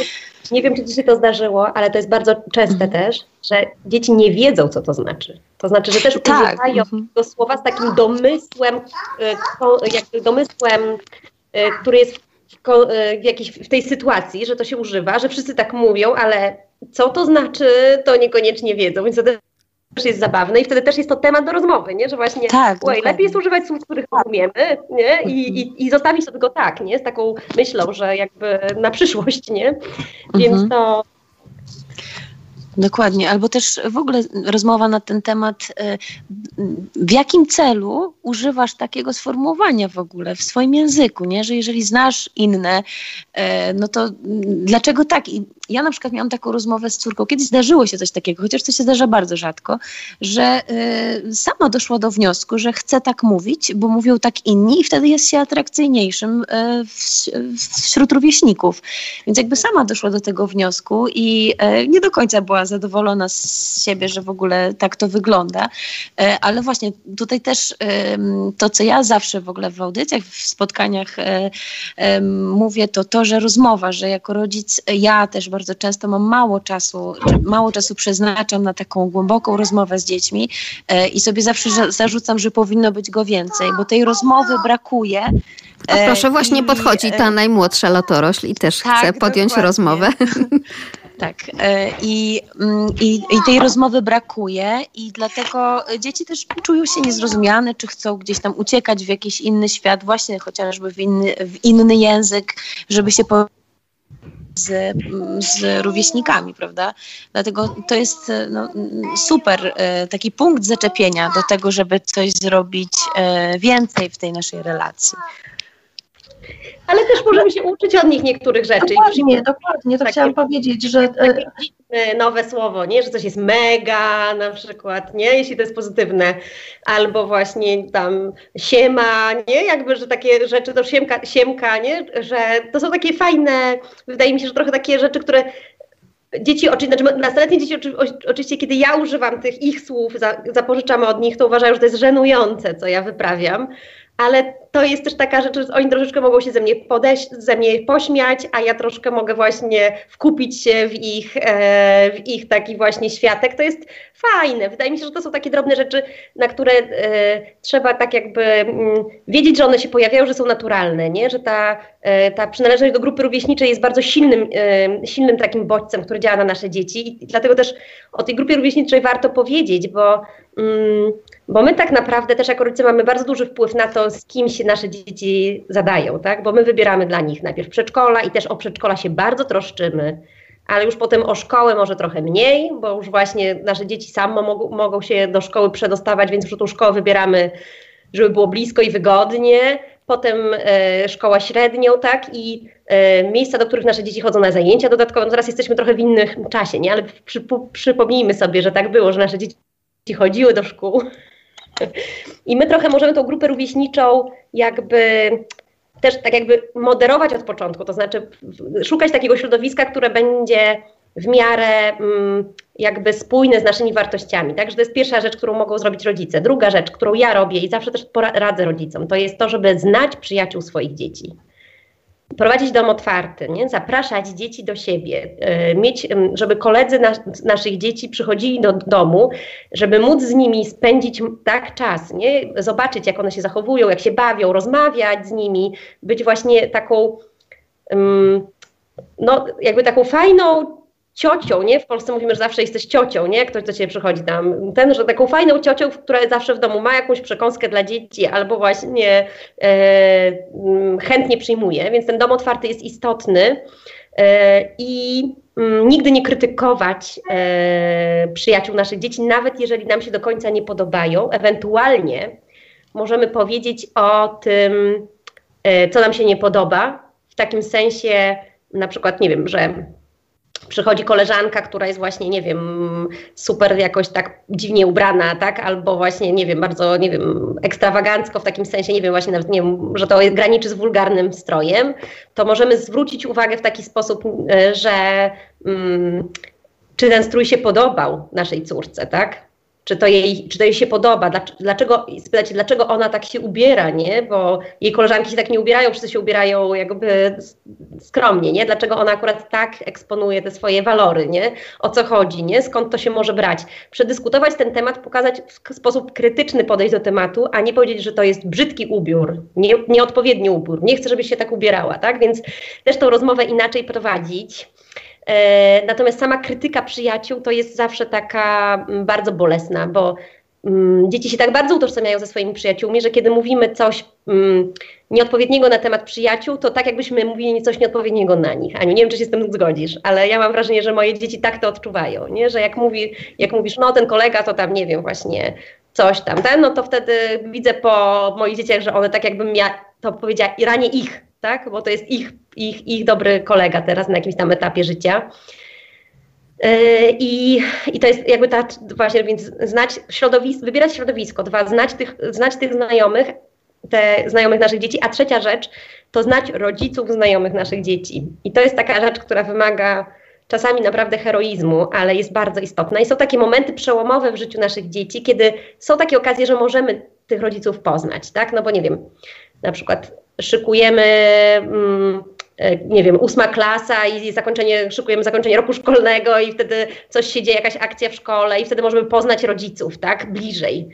Speaker 3: nie wiem, czy ci się to zdarzyło, ale to jest bardzo częste mhm. też, że dzieci nie wiedzą, co to znaczy. To znaczy, że też tak. używają mhm. tego słowa z takim domysłem, y, jakby domysłem który jest w, e, jakiejś, w tej sytuacji, że to się używa, że wszyscy tak mówią, ale co to znaczy, to niekoniecznie wiedzą, więc to też jest zabawne i wtedy też jest to temat do rozmowy, nie? że właśnie tak, oj, lepiej jest używać słów, których rozumiemy nie? I, i, i zostawić to tylko tak, nie? z taką myślą, że jakby na przyszłość, nie? Więc mhm. to
Speaker 2: Dokładnie, albo też w ogóle rozmowa na ten temat, e, w jakim celu używasz takiego sformułowania w ogóle w swoim języku, nie? że jeżeli znasz inne, e, no to dlaczego tak? I ja na przykład miałam taką rozmowę z córką, kiedyś zdarzyło się coś takiego, chociaż to się zdarza bardzo rzadko, że y, sama doszła do wniosku, że chce tak mówić, bo mówią tak inni i wtedy jest się atrakcyjniejszym wśród rówieśników. Więc jakby sama doszła do tego wniosku i nie do końca była zadowolona z siebie, że w ogóle tak to wygląda. E, ale właśnie tutaj też to, co ja zawsze w ogóle w audycjach, w spotkaniach mówię, to to, że rozmowa, że jako rodzic ja też bardzo często mam mało czasu, mało czasu przeznaczam na taką głęboką rozmowę z dziećmi i sobie zawsze zarzucam, że powinno być go więcej, bo tej rozmowy brakuje.
Speaker 1: A proszę, właśnie podchodzi ta najmłodsza latorośl i też tak, chce podjąć dokładnie. rozmowę. (laughs)
Speaker 2: Tak. E, I, mm, i, I tej rozmowy brakuje, i dlatego dzieci też czują się niezrozumiane, czy chcą gdzieś tam uciekać w jakiś inny świat, właśnie chociażby w inny, w inny język, żeby się z, z rówieśnikami, prawda? Dlatego to jest no, super e, taki punkt zaczepienia do tego, żeby coś zrobić e, więcej w tej naszej relacji
Speaker 3: ale też możemy się uczyć od nich niektórych rzeczy.
Speaker 4: Dokładnie, dokładnie, to takie, chciałam powiedzieć, że...
Speaker 3: E, nowe słowo, nie? że coś jest mega na przykład, nie? jeśli to jest pozytywne, albo właśnie tam siema, nie? jakby, że takie rzeczy, to siemka, siemka, nie? że to są takie fajne, wydaje mi się, że trochę takie rzeczy, które dzieci, znaczy nastoletnie dzieci oczywiście, kiedy ja używam tych ich słów, zapożyczamy od nich, to uważają, że to jest żenujące, co ja wyprawiam, ale to jest też taka rzecz, że oni troszeczkę mogą się ze mnie podejść, ze mnie pośmiać, a ja troszkę mogę właśnie wkupić się w ich, e, w ich taki właśnie światek. To jest fajne. Wydaje mi się, że to są takie drobne rzeczy, na które e, trzeba tak jakby m, mm, wiedzieć, że one się pojawiają, że są naturalne, nie? że ta, e, ta przynależność do grupy rówieśniczej jest bardzo silnym, e, silnym takim bodźcem, który działa na nasze dzieci i dlatego też o tej grupie rówieśniczej warto powiedzieć, bo mm, bo my tak naprawdę też jako rodzice mamy bardzo duży wpływ na to, z kim się nasze dzieci zadają, tak? Bo my wybieramy dla nich najpierw przedszkola i też o przedszkola się bardzo troszczymy, ale już potem o szkołę może trochę mniej, bo już właśnie nasze dzieci same mogą, mogą się do szkoły przedostawać, więc już tą szkołę wybieramy, żeby było blisko i wygodnie. Potem e, szkoła średnią, tak? I e, miejsca, do których nasze dzieci chodzą na zajęcia dodatkowe. No teraz jesteśmy trochę w innym czasie, nie? Ale przy, przypomnijmy sobie, że tak było, że nasze dzieci chodziły do szkół i my trochę możemy tą grupę rówieśniczą jakby też tak jakby moderować od początku, to znaczy szukać takiego środowiska, które będzie w miarę mm, jakby spójne z naszymi wartościami. Także to jest pierwsza rzecz, którą mogą zrobić rodzice. Druga rzecz, którą ja robię i zawsze też radzę rodzicom, to jest to, żeby znać przyjaciół swoich dzieci prowadzić dom otwarty, nie? zapraszać dzieci do siebie, e, mieć, żeby koledzy naszych dzieci przychodzili do domu, żeby móc z nimi spędzić tak czas, nie? zobaczyć jak one się zachowują, jak się bawią, rozmawiać z nimi, być właśnie taką, no jakby taką fajną ciocią, nie? W Polsce mówimy, że zawsze jesteś ciocią, nie? Ktoś do ciebie przychodzi tam. Ten, że taką fajną ciocią, która zawsze w domu ma jakąś przekąskę dla dzieci albo właśnie e, mm, chętnie przyjmuje, więc ten dom otwarty jest istotny e, i mm, nigdy nie krytykować e, przyjaciół naszych dzieci, nawet jeżeli nam się do końca nie podobają. Ewentualnie możemy powiedzieć o tym, e, co nam się nie podoba, w takim sensie na przykład, nie wiem, że przychodzi koleżanka, która jest właśnie, nie wiem, super jakoś tak dziwnie ubrana, tak, albo właśnie, nie wiem, bardzo, nie wiem, ekstrawagancko w takim sensie, nie wiem, właśnie nawet, nie wiem, że to graniczy z wulgarnym strojem, to możemy zwrócić uwagę w taki sposób, e, że mm, czy ten strój się podobał naszej córce, tak, czy to jej, czy to jej się podoba, dlaczego, spytać, dlaczego ona tak się ubiera, nie? Bo jej koleżanki się tak nie ubierają, wszyscy się ubierają jakby skromnie, nie? Dlaczego ona akurat tak eksponuje te swoje walory, nie? O co chodzi, nie? Skąd to się może brać? Przedyskutować ten temat, pokazać w sposób krytyczny podejść do tematu, a nie powiedzieć, że to jest brzydki ubiór, nie, nieodpowiedni ubiór, nie chcę, żebyś się tak ubierała, tak? Więc też tą rozmowę inaczej prowadzić. E, natomiast sama krytyka przyjaciół to jest zawsze taka mm, bardzo bolesna, bo mm, dzieci się tak bardzo utożsamiają ze swoimi przyjaciółmi, że kiedy mówimy coś mm, nieodpowiedniego na temat przyjaciół, to tak jakbyśmy mówili coś nieodpowiedniego na nich. Aniu, nie wiem, czy się z tym zgodzisz, ale ja mam wrażenie, że moje dzieci tak to odczuwają, nie? że jak, mówi, jak mówisz, no ten kolega to tam, nie wiem, właśnie coś tam, ten, no to wtedy widzę po moich dzieciach, że one tak jakbym ja to powiedziała, i ranie ich, tak? Bo to jest ich, ich, ich dobry kolega teraz na jakimś tam etapie życia. E, I, I to jest jakby ta, właśnie, więc znać środowisko, wybierać środowisko, dwa, znać tych, znać tych znajomych, te znajomych naszych dzieci, a trzecia rzecz to znać rodziców znajomych naszych dzieci. I to jest taka rzecz, która wymaga czasami naprawdę heroizmu, ale jest bardzo istotna. I są takie momenty przełomowe w życiu naszych dzieci, kiedy są takie okazje, że możemy tych rodziców poznać, tak? No bo nie wiem, na przykład szykujemy. Mm, e, nie wiem, ósma klasa i zakończenie, szykujemy zakończenie roku szkolnego i wtedy coś się dzieje, jakaś akcja w szkole i wtedy możemy poznać rodziców, tak, bliżej.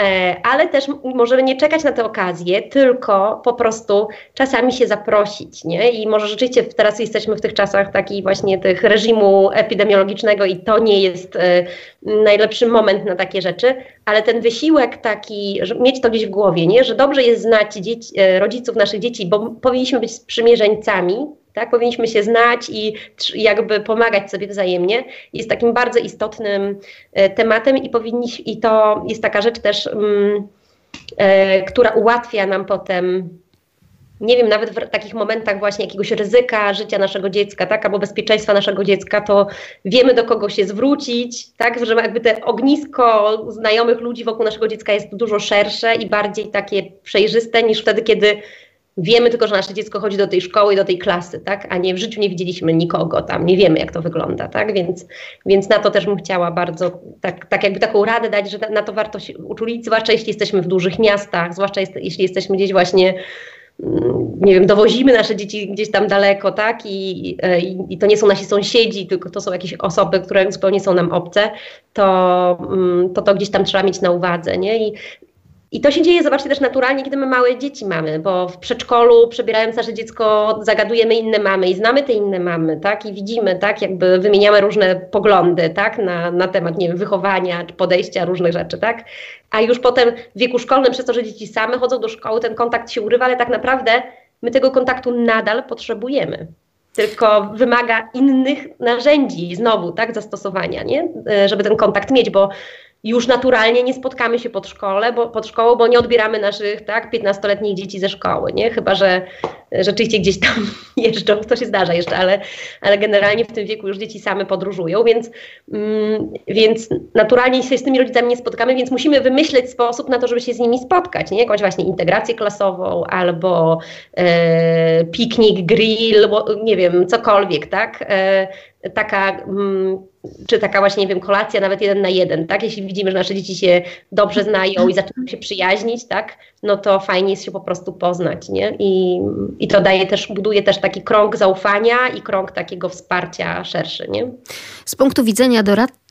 Speaker 3: E, ale też możemy nie czekać na tę okazję, tylko po prostu czasami się zaprosić, nie? I może rzeczywiście teraz jesteśmy w tych czasach taki właśnie tych reżimu epidemiologicznego i to nie jest e, najlepszy moment na takie rzeczy, ale ten wysiłek taki, mieć to gdzieś w głowie, nie? Że dobrze jest znać dzieci, e, rodziców naszych dzieci, bo powinniśmy być sprzymierzeńcami, tak? Powinniśmy się znać i jakby pomagać sobie wzajemnie. Jest takim bardzo istotnym e, tematem i powinniśmy, i to jest taka rzecz też, mm, e, która ułatwia nam potem nie wiem, nawet w takich momentach właśnie jakiegoś ryzyka życia naszego dziecka, tak, albo bezpieczeństwa naszego dziecka, to wiemy do kogo się zwrócić, tak, że jakby te ognisko znajomych ludzi wokół naszego dziecka jest dużo szersze i bardziej takie przejrzyste niż wtedy, kiedy Wiemy tylko, że nasze dziecko chodzi do tej szkoły, do tej klasy, tak? A nie w życiu nie widzieliśmy nikogo tam, nie wiemy, jak to wygląda, tak? Więc, więc na to też bym chciała bardzo, tak, tak jakby taką radę dać, że na to warto się uczulić, zwłaszcza jeśli jesteśmy w dużych miastach, zwłaszcza jest, jeśli jesteśmy gdzieś właśnie mm, nie wiem, dowozimy nasze dzieci gdzieś tam daleko, tak? I, i, I, to nie są nasi sąsiedzi, tylko to są jakieś osoby, które zupełnie są nam obce, to mm, to, to gdzieś tam trzeba mieć na uwadze, nie? I i to się dzieje, zobaczcie, też naturalnie, kiedy my małe dzieci mamy, bo w przedszkolu, przebierając nasze dziecko, zagadujemy inne mamy i znamy te inne mamy, tak? I widzimy, tak? Jakby wymieniamy różne poglądy, tak? Na, na temat, nie wiem, wychowania, czy podejścia, różnych rzeczy, tak? A już potem w wieku szkolnym, przez to, że dzieci same chodzą do szkoły, ten kontakt się urywa, ale tak naprawdę my tego kontaktu nadal potrzebujemy tylko wymaga innych narzędzi znowu, tak, zastosowania, nie? E, żeby ten kontakt mieć, bo już naturalnie nie spotkamy się pod, szkole, bo, pod szkołą, bo nie odbieramy naszych tak, 15-letnich dzieci ze szkoły, nie? Chyba, że rzeczywiście gdzieś tam (laughs) jeżdżą, to się zdarza jeszcze, ale, ale generalnie w tym wieku już dzieci same podróżują, więc, mm, więc naturalnie się z tymi rodzicami nie spotkamy, więc musimy wymyśleć sposób na to, żeby się z nimi spotkać, nie? Jakąś właśnie integrację klasową albo e, piknik, grill, nie wiem, cokolwiek, tak? E, taka, mm, czy taka właśnie, nie wiem, kolacja nawet jeden na jeden, tak? Jeśli widzimy, że nasze dzieci się dobrze znają i zaczynają się przyjaźnić, tak? No to fajnie jest się po prostu poznać, nie? I, i to daje też, buduje też taki krąg zaufania i krąg takiego wsparcia szerszy, nie?
Speaker 1: Z punktu widzenia doradcy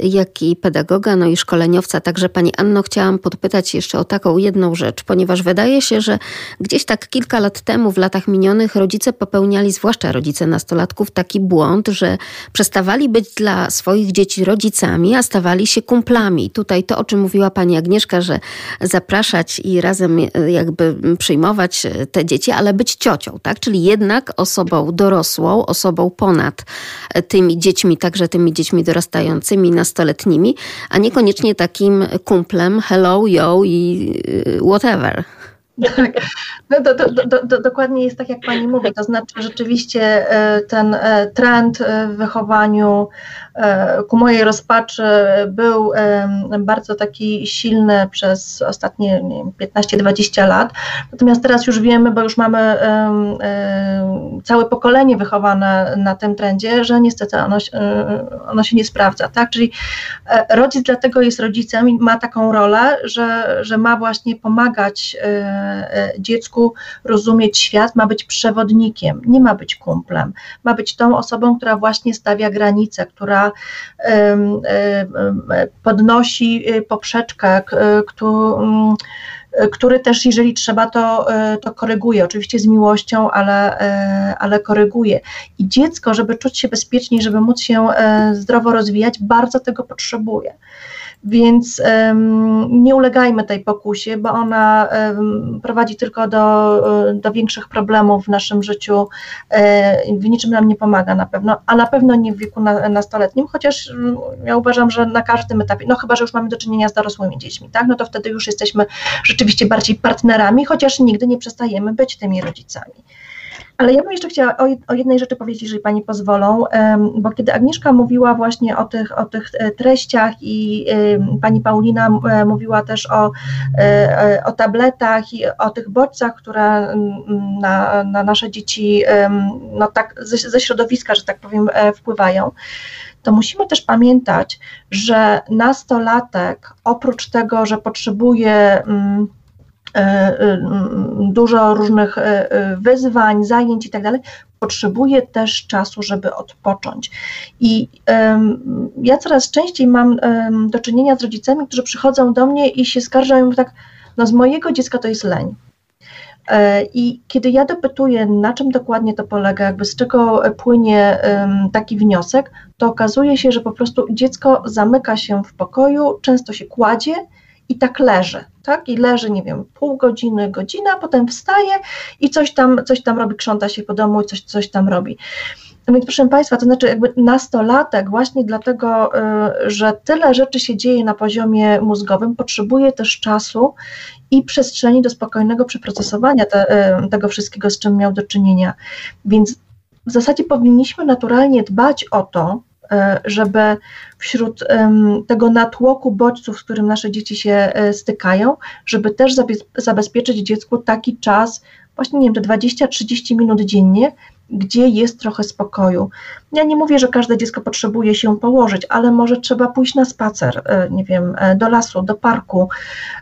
Speaker 1: jak i pedagoga, no i szkoleniowca. Także Pani Anno, chciałam podpytać jeszcze o taką jedną rzecz, ponieważ wydaje się, że gdzieś tak kilka lat temu, w latach minionych, rodzice popełniali, zwłaszcza rodzice nastolatków, taki błąd, że przestawali być dla swoich dzieci rodzicami, a stawali się kumplami. Tutaj to, o czym mówiła Pani Agnieszka, że zapraszać i razem e, jakby przyjmować e, te dzieci, ale być ciocią, tak? Czyli jednak osobą dorosłą, osobą ponad e, tymi dziećmi, także tymi dziećmi dorastającymi nastoletnimi, a niekoniecznie takim kumplem hello, yo i y, whatever.
Speaker 4: Tak, no to, to, to, dokładnie jest tak, jak Pani mówi. To znaczy, rzeczywiście e, ten e, trend e, w wychowaniu ku mojej rozpaczy był bardzo taki silny przez ostatnie 15-20 lat. Natomiast teraz już wiemy, bo już mamy całe pokolenie wychowane na tym trendzie, że niestety ono, ono się nie sprawdza. Tak? Czyli rodzic dlatego jest rodzicem i ma taką rolę, że, że ma właśnie pomagać E, dziecku rozumieć świat, ma być przewodnikiem, nie ma być kumplem. Ma być tą osobą, która właśnie stawia granice, która podnosi e, poprzeczkę, mm, który też, jeżeli trzeba, to, e, to koryguje. Oczywiście z miłością, ale, ale koryguje. I dziecko, żeby czuć się bezpiecznie, żeby móc się zdrowo rozwijać, bardzo tego potrzebuje. Więc nie ulegajmy tej pokusie, bo ona prowadzi tylko do, do większych problemów w naszym życiu. Um, w niczym nam nie pomaga na pewno, a na pewno nie w wieku na, nastoletnim, chociaż mm, ja uważam, że na każdym etapie, no chyba, że już mamy do czynienia z dorosłymi dziećmi, tak? No to wtedy już jesteśmy rzeczywiście bardziej partnerami, chociaż nigdy nie przestajemy być tymi rodzicami. Ale ja bym jeszcze chciała o, jednej rzeczy powiedzieć, jeżeli Pani pozwolą, bo kiedy Agnieszka mówiła właśnie o tych, o tych e, treściach i Pani Paulina e, mówiła też o, e, o tabletach i o tych bodźcach, które na, na nasze dzieci no tak ze, ze środowiska, że tak powiem, wpływają, to musimy też pamiętać, że nastolatek oprócz tego, że potrzebuje E, e, dużo różnych e, wyzwań, zajęć i tak dalej, potrzebuje też czasu, żeby odpocząć. I ja coraz częściej mam do czynienia z rodzicami, którzy przychodzą do mnie i się skarżają tak, no z mojego dziecka to jest leń. I kiedy ja dopytuję, na czym dokładnie to polega, jakby z czego płynie taki wniosek, to okazuje się, że po prostu dziecko zamyka się w pokoju, często się kładzie i tak leży, tak? I leży, nie wiem, pół godziny, godzina, potem wstaje i coś tam, coś tam robi, krząta się po domu i coś, coś tam robi. Więc proszę Państwa, to znaczy jakby nastolatek właśnie dlatego, y, że tyle rzeczy się dzieje na poziomie mózgowym, potrzebuje też czasu i przestrzeni do spokojnego przeprocesowania te, y, tego wszystkiego, z czym miał do czynienia. Więc w zasadzie powinniśmy naturalnie dbać o to, żeby wśród tego natłoku bodźców, z którym nasze dzieci się e, stykają, żeby też zabezpieczyć dziecku taki czas, właśnie nie wiem, te 20-30 minut dziennie, gdzie jest trochę spokoju. Ja nie mówię, że każde dziecko potrzebuje się położyć, ale może trzeba pójść na spacer, e, nie wiem, e, do lasu, do parku,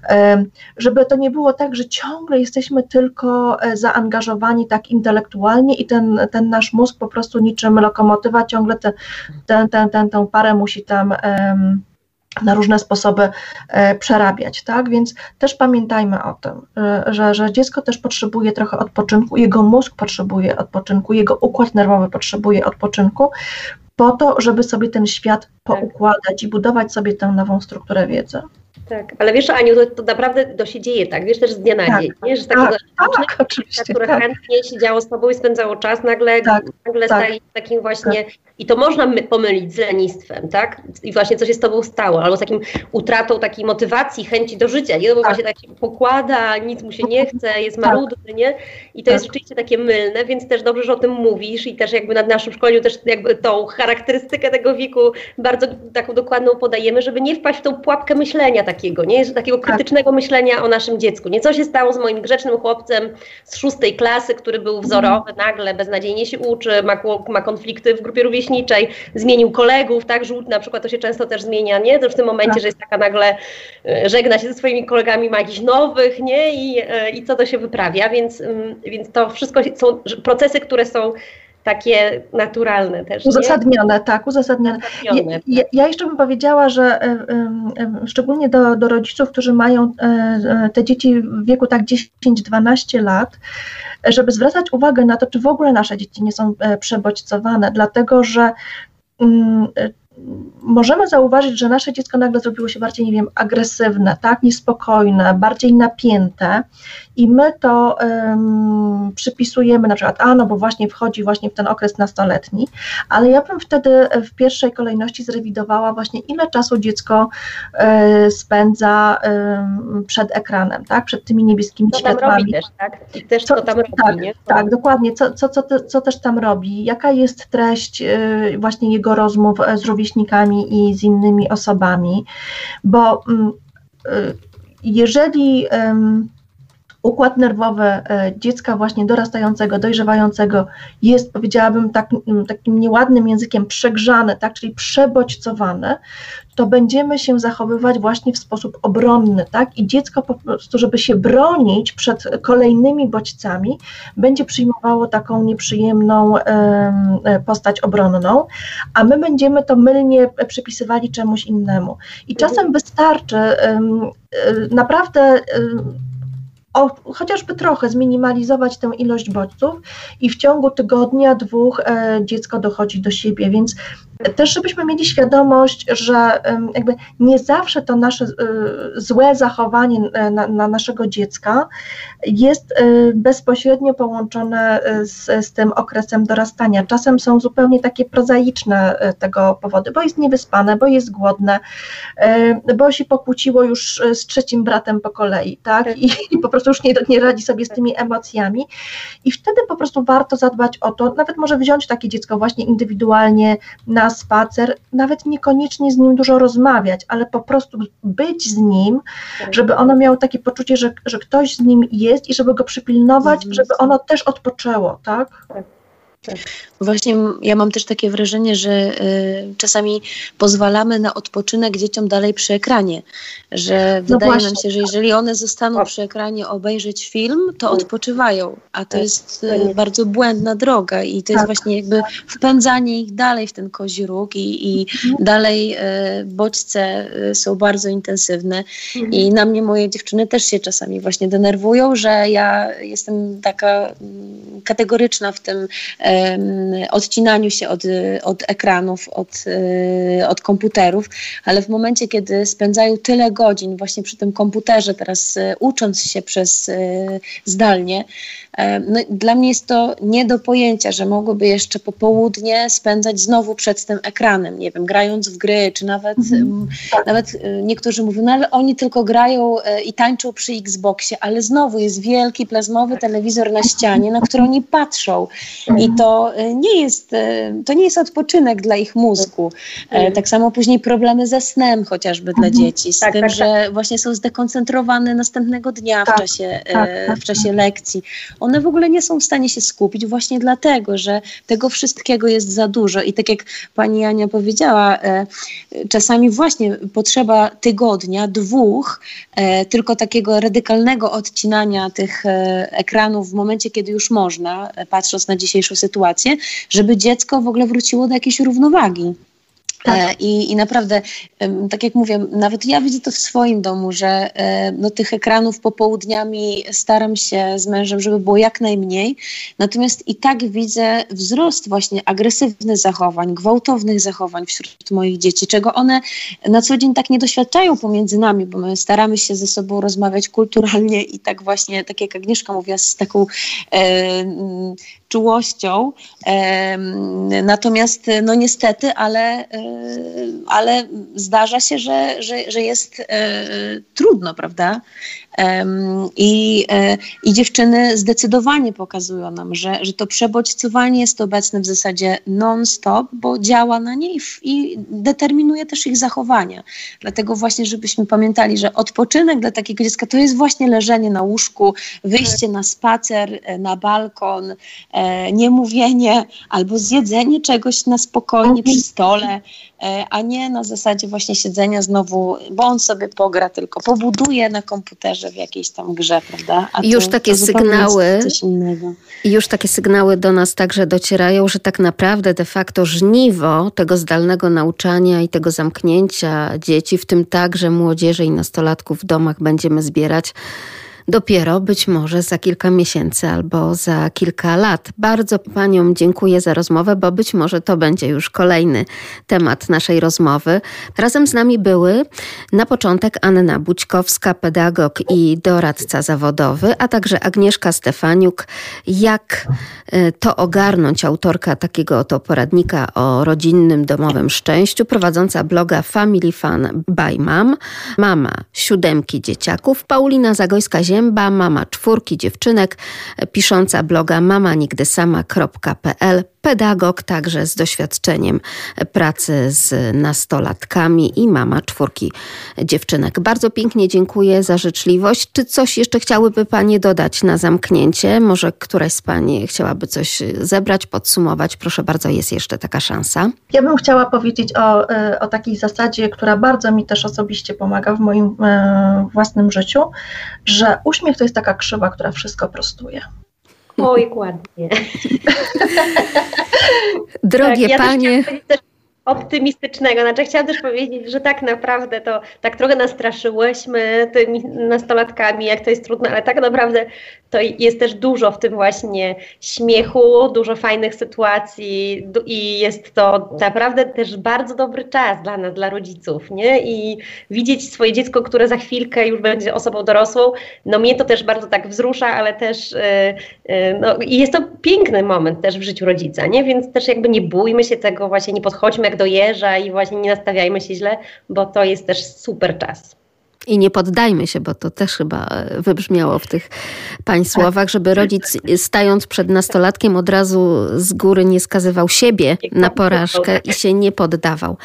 Speaker 4: e, żeby to nie było tak, że ciągle jesteśmy tylko zaangażowani tak intelektualnie i ten, ten nasz mózg po prostu niczym lokomotywa ciągle tę te, te, te, tę parę musi tam na różne sposoby e, przerabiać, tak? Więc też pamiętajmy o tym, e, że, że dziecko też potrzebuje trochę odpoczynku, jego mózg potrzebuje odpoczynku, jego układ nerwowy potrzebuje odpoczynku, po to, żeby sobie ten świat tak. poukładać i budować sobie tę nową strukturę wiedzy.
Speaker 3: Tak, ale wiesz, Aniu, to, to naprawdę to się dzieje, tak? Wiesz też z dnia na tak, dzień, nie? że takiego tak,
Speaker 4: tak,
Speaker 3: które tak. chętnie siedziało z tobą i spędzało czas, nagle, tak, nagle tak. staje takim właśnie, tak. I to można my, pomylić z lenistwem, tak? I właśnie co się z tobą stało, albo z takim utratą takiej motywacji, chęci do życia, nie? No bo tak. właśnie tak się pokłada, nic mu się nie chce, jest marudny, nie? I to jest rzeczywiście takie mylne, więc też dobrze, że o tym mówisz i też jakby na naszym szkoleniu też jakby tą charakterystykę tego wieku bardzo taką dokładną podajemy, żeby nie wpaść w tą pułapkę myślenia takiego, nie? Takiego tak. krytycznego myślenia o naszym dziecku. Nie co się stało z moim grzecznym chłopcem z szóstej klasy, który był wzorowy, nagle beznadziejnie się uczy, ma, ma konflikty w grupie rówieśniczej, zmienił kolegów, tak? Żółt na przykład to się często też zmienia, nie? To w tym momencie, tak. że jest taka nagle, e, żegna się ze swoimi kolegami, ma jakichś nowych, nie? I, e, i co to się wyprawia, więc, mm, więc to wszystko są procesy, które są takie naturalne też.
Speaker 4: Uzasadnione, nie? tak, uzasadnione. uzasadnione ja, ja, ja, jeszcze bym powiedziała, że y, szczególnie do, do rodziców, którzy mają e, e, te dzieci w wieku tak 10-12 lat, żeby zwracać uwagę na to, czy w ogóle nasze dzieci nie są przebodźcowane, dlatego że mm, możemy zauważyć, że nasze dziecko nagle zrobiło się bardziej, nie wiem, agresywne, tak, niespokojne, bardziej napięte i my to um, przypisujemy na przykład, a no bo właśnie wchodzi właśnie w ten okres nastoletni, ale ja bym wtedy w pierwszej kolejności zrewidowała właśnie ile czasu dziecko e, spędza e, przed ekranem, tak, przed tymi niebieskimi co światłami.
Speaker 3: Też, tak? Też co, co tam robi,
Speaker 4: tak, nie? Tak, dokładnie, co, co, co, co też tam robi, jaka jest treść e, właśnie jego rozmów z rówieśnikami i z innymi osobami, bo mm, e, jeżeli układ nerwowy e, dziecka właśnie dorastającego, dojrzewającego jest, powiedziałabym tak, takim nieładnym językiem, przegrzany, tak, czyli przebodźcowany, to będziemy się zachowywać właśnie w sposób obronny, tak? I dziecko po prostu, żeby się bronić przed kolejnymi bodźcami, będzie przyjmowało taką nieprzyjemną e, postać obronną, a my będziemy to mylnie przypisywali czemuś innemu. I czasem wystarczy e, naprawdę o, chociażby trochę zminimalizować tę ilość bodźców i w ciągu tygodnia, dwóch e, dziecko dochodzi do siebie, więc Też żebyśmy mieli świadomość, że jakby nie zawsze to nasze y, złe zachowanie y, na, na naszego dziecka jest y, bezpośrednio połączone z, z tym okresem dorastania. Czasem są zupełnie takie prozaiczne tego powody, bo jest niewyspane, bo jest głodne, bo się pokłóciło już z trzecim bratem po kolei, tak? I, i po prostu już nie, nie radzi sobie z tymi emocjami. I wtedy po prostu warto zadbać o to, nawet może wziąć takie dziecko właśnie indywidualnie na spacer, nawet niekoniecznie z nim dużo rozmawiać, ale po prostu być z nim, tak. żeby ono miało takie poczucie, że, że ktoś z nim jest i żeby go przypilnować, mhm. żeby ono też odpoczęło, tak? tak.
Speaker 2: Tak. Właśnie ja mam też takie wrażenie, że y, czasami pozwalamy na odpoczynek dzieciom dalej przy ekranie, że no wydaje nam się, że jeżeli one zostaną przy ekranie obejrzeć film, to tak. odpoczywają, a to tak. jest y, bardzo błędna droga i to jest tak. właśnie jakby wpędzanie ich dalej w ten kozi róg i, i mhm. dalej y, bodźce y, są bardzo intensywne mhm. i na mnie moje dziewczyny też się czasami właśnie denerwują, że ja jestem taka mm, kategoryczna w tym odcinaniu się od, od ekranów, od, e, od komputerów, ale w momencie, kiedy spędzają tyle godzin właśnie przy tym komputerze, teraz e, ucząc się przez e, zdalnie, no, dla mnie jest to nie do pojęcia, że mogłyby jeszcze popołudnie spędzać znowu przed tym ekranem, nie wiem, grając w gry, czy nawet, mhm. nawet niektórzy mówią, no ale oni tylko grają i tańczą przy Xboxie, ale znowu jest wielki plazmowy telewizor na ścianie, na który oni patrzą i to nie jest, to nie jest odpoczynek dla ich mózgu. Mhm. Tak samo później problemy ze snem chociażby dla mhm. dzieci, z tak, tym, tak, że tak. właśnie są zdekoncentrowane następnego dnia w, tak, czasie, tak, tak, w czasie lekcji one w ogóle nie są w stanie się skupić właśnie dlatego, że tego wszystkiego jest za dużo. I tak jak pani Ania powiedziała, e, czasami właśnie potrzeba tygodnia, dwóch, e, tylko takiego radykalnego odcinania tych e, ekranów w momencie, kiedy już można, patrząc na dzisiejszą sytuację, żeby dziecko w ogóle wróciło do jakiejś równowagi. Tak. E, I, I naprawdę, tak jak mówię, nawet ja widzę to w swoim domu, że e, no, tych ekranów popołudniami staram się z mężem, żeby było jak najmniej. Natomiast i tak widzę wzrost właśnie agresywnych zachowań, gwałtownych zachowań wśród moich dzieci, czego one na co dzień tak nie doświadczają pomiędzy nami, bo my staramy się ze sobą rozmawiać kulturalnie i tak właśnie, tak jak Agnieszka mówiła, z taką e, czułością. Natomiast no niestety, ale, e, ale zdarza się, że, że, że jest e, trudno, prawda? I, e, I dziewczyny zdecydowanie pokazują nam, że, że to przebodźcowanie jest obecne w zasadzie non-stop, bo działa na nie i, determinuje też ich zachowania. Dlatego właśnie, żebyśmy pamiętali, że odpoczynek dla takiego dziecka to jest właśnie leżenie na łóżku, wyjście na spacer, e, na balkon, e, niemówienie albo zjedzenie czegoś na spokojnie przy stole, a nie na zasadzie właśnie siedzenia znowu, bo on sobie pogra, tylko pobuduje na komputerze w jakiejś tam grze, prawda?
Speaker 1: A już to, takie to sygnały. Już takie sygnały do nas także docierają, że tak naprawdę de facto żniwo tego zdalnego nauczania i tego zamknięcia dzieci, w tym także młodzieży i nastolatków w domach będziemy zbierać dopiero być może za kilka miesięcy albo za kilka lat. Bardzo Paniom dziękuję za rozmowę, bo być może to będzie już kolejny temat naszej rozmowy. Razem z nami były na początek Anna Bućkowska, pedagog i doradca zawodowy, a także Agnieszka Stefaniuk, jak y, to ogarnąć, autorka takiego oto poradnika o rodzinnym, domowym szczęściu, prowadząca bloga Family Fun by Mom, mama siódemki dzieciaków, Paulina Zagojska-Ziemska, Zięba, mama czwórki dziewczynek, pisząca bloga mamanigdysama.pl pedagog także z doświadczeniem pracy z nastolatkami i mama czwórki dziewczynek. Bardzo pięknie dziękuję za życzliwość. Czy coś jeszcze chciałyby Panie dodać na zamknięcie? Może któraś z Pani chciałaby coś zebrać, podsumować? Proszę bardzo, jest jeszcze taka szansa.
Speaker 4: Ja bym chciała powiedzieć o, e, o takiej zasadzie, która bardzo mi też osobiście pomaga w moim e, własnym życiu, że uśmiech to jest taka krzywa, która wszystko prostuje.
Speaker 3: Oj, ładnie. (laughs)
Speaker 1: Drogie tak, ja panie.
Speaker 3: optymistycznego. Znaczy, chciałam też powiedzieć, że tak naprawdę to tak trochę nastraszyłyśmy tymi nastolatkami, jak to jest trudne, ale tak naprawdę to jest też dużo w tym właśnie śmiechu, dużo fajnych sytuacji i jest to naprawdę też bardzo dobry czas dla nas, dla rodziców, nie? I widzieć swoje dziecko, które za chwilkę już będzie osobą dorosłą, no mnie to też bardzo tak wzrusza, ale też yy, yy, no, i jest to piękny moment też w życiu rodzica, nie? Więc też jakby nie bójmy się tego, właśnie nie podchodźmy jak do jeża i właśnie nie nastawiajmy się źle, bo to jest też super czas.
Speaker 1: I nie poddajmy się, bo to też chyba e, wybrzmiało w tych pań tak. słowach, żeby rodzic stając przed nastolatkiem od razu z góry nie skazywał siebie na porażkę i się nie poddawał.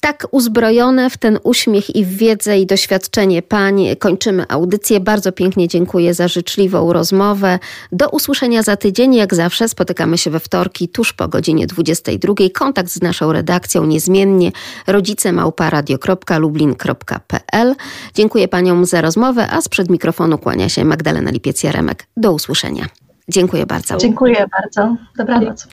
Speaker 1: Tak uzbrojone w ten uśmiech i w wiedzę i doświadczenie pań kończymy audycję. Bardzo pięknie dziękuję za życzliwą rozmowę. Do usłyszenia za tydzień. Jak zawsze spotykamy się we wtorki tuż po godzinie 22. Kontakt z naszą redakcją niezmiennie rodzicemałparadio.lublin.pl Dziękuję paniom za rozmowę, a sprzed mikrofonu kłania się Magdalena Lipiec-Jaremek. Do usłyszenia. Dziękuję bardzo.
Speaker 4: Dziękuję bardzo. Dobranoc.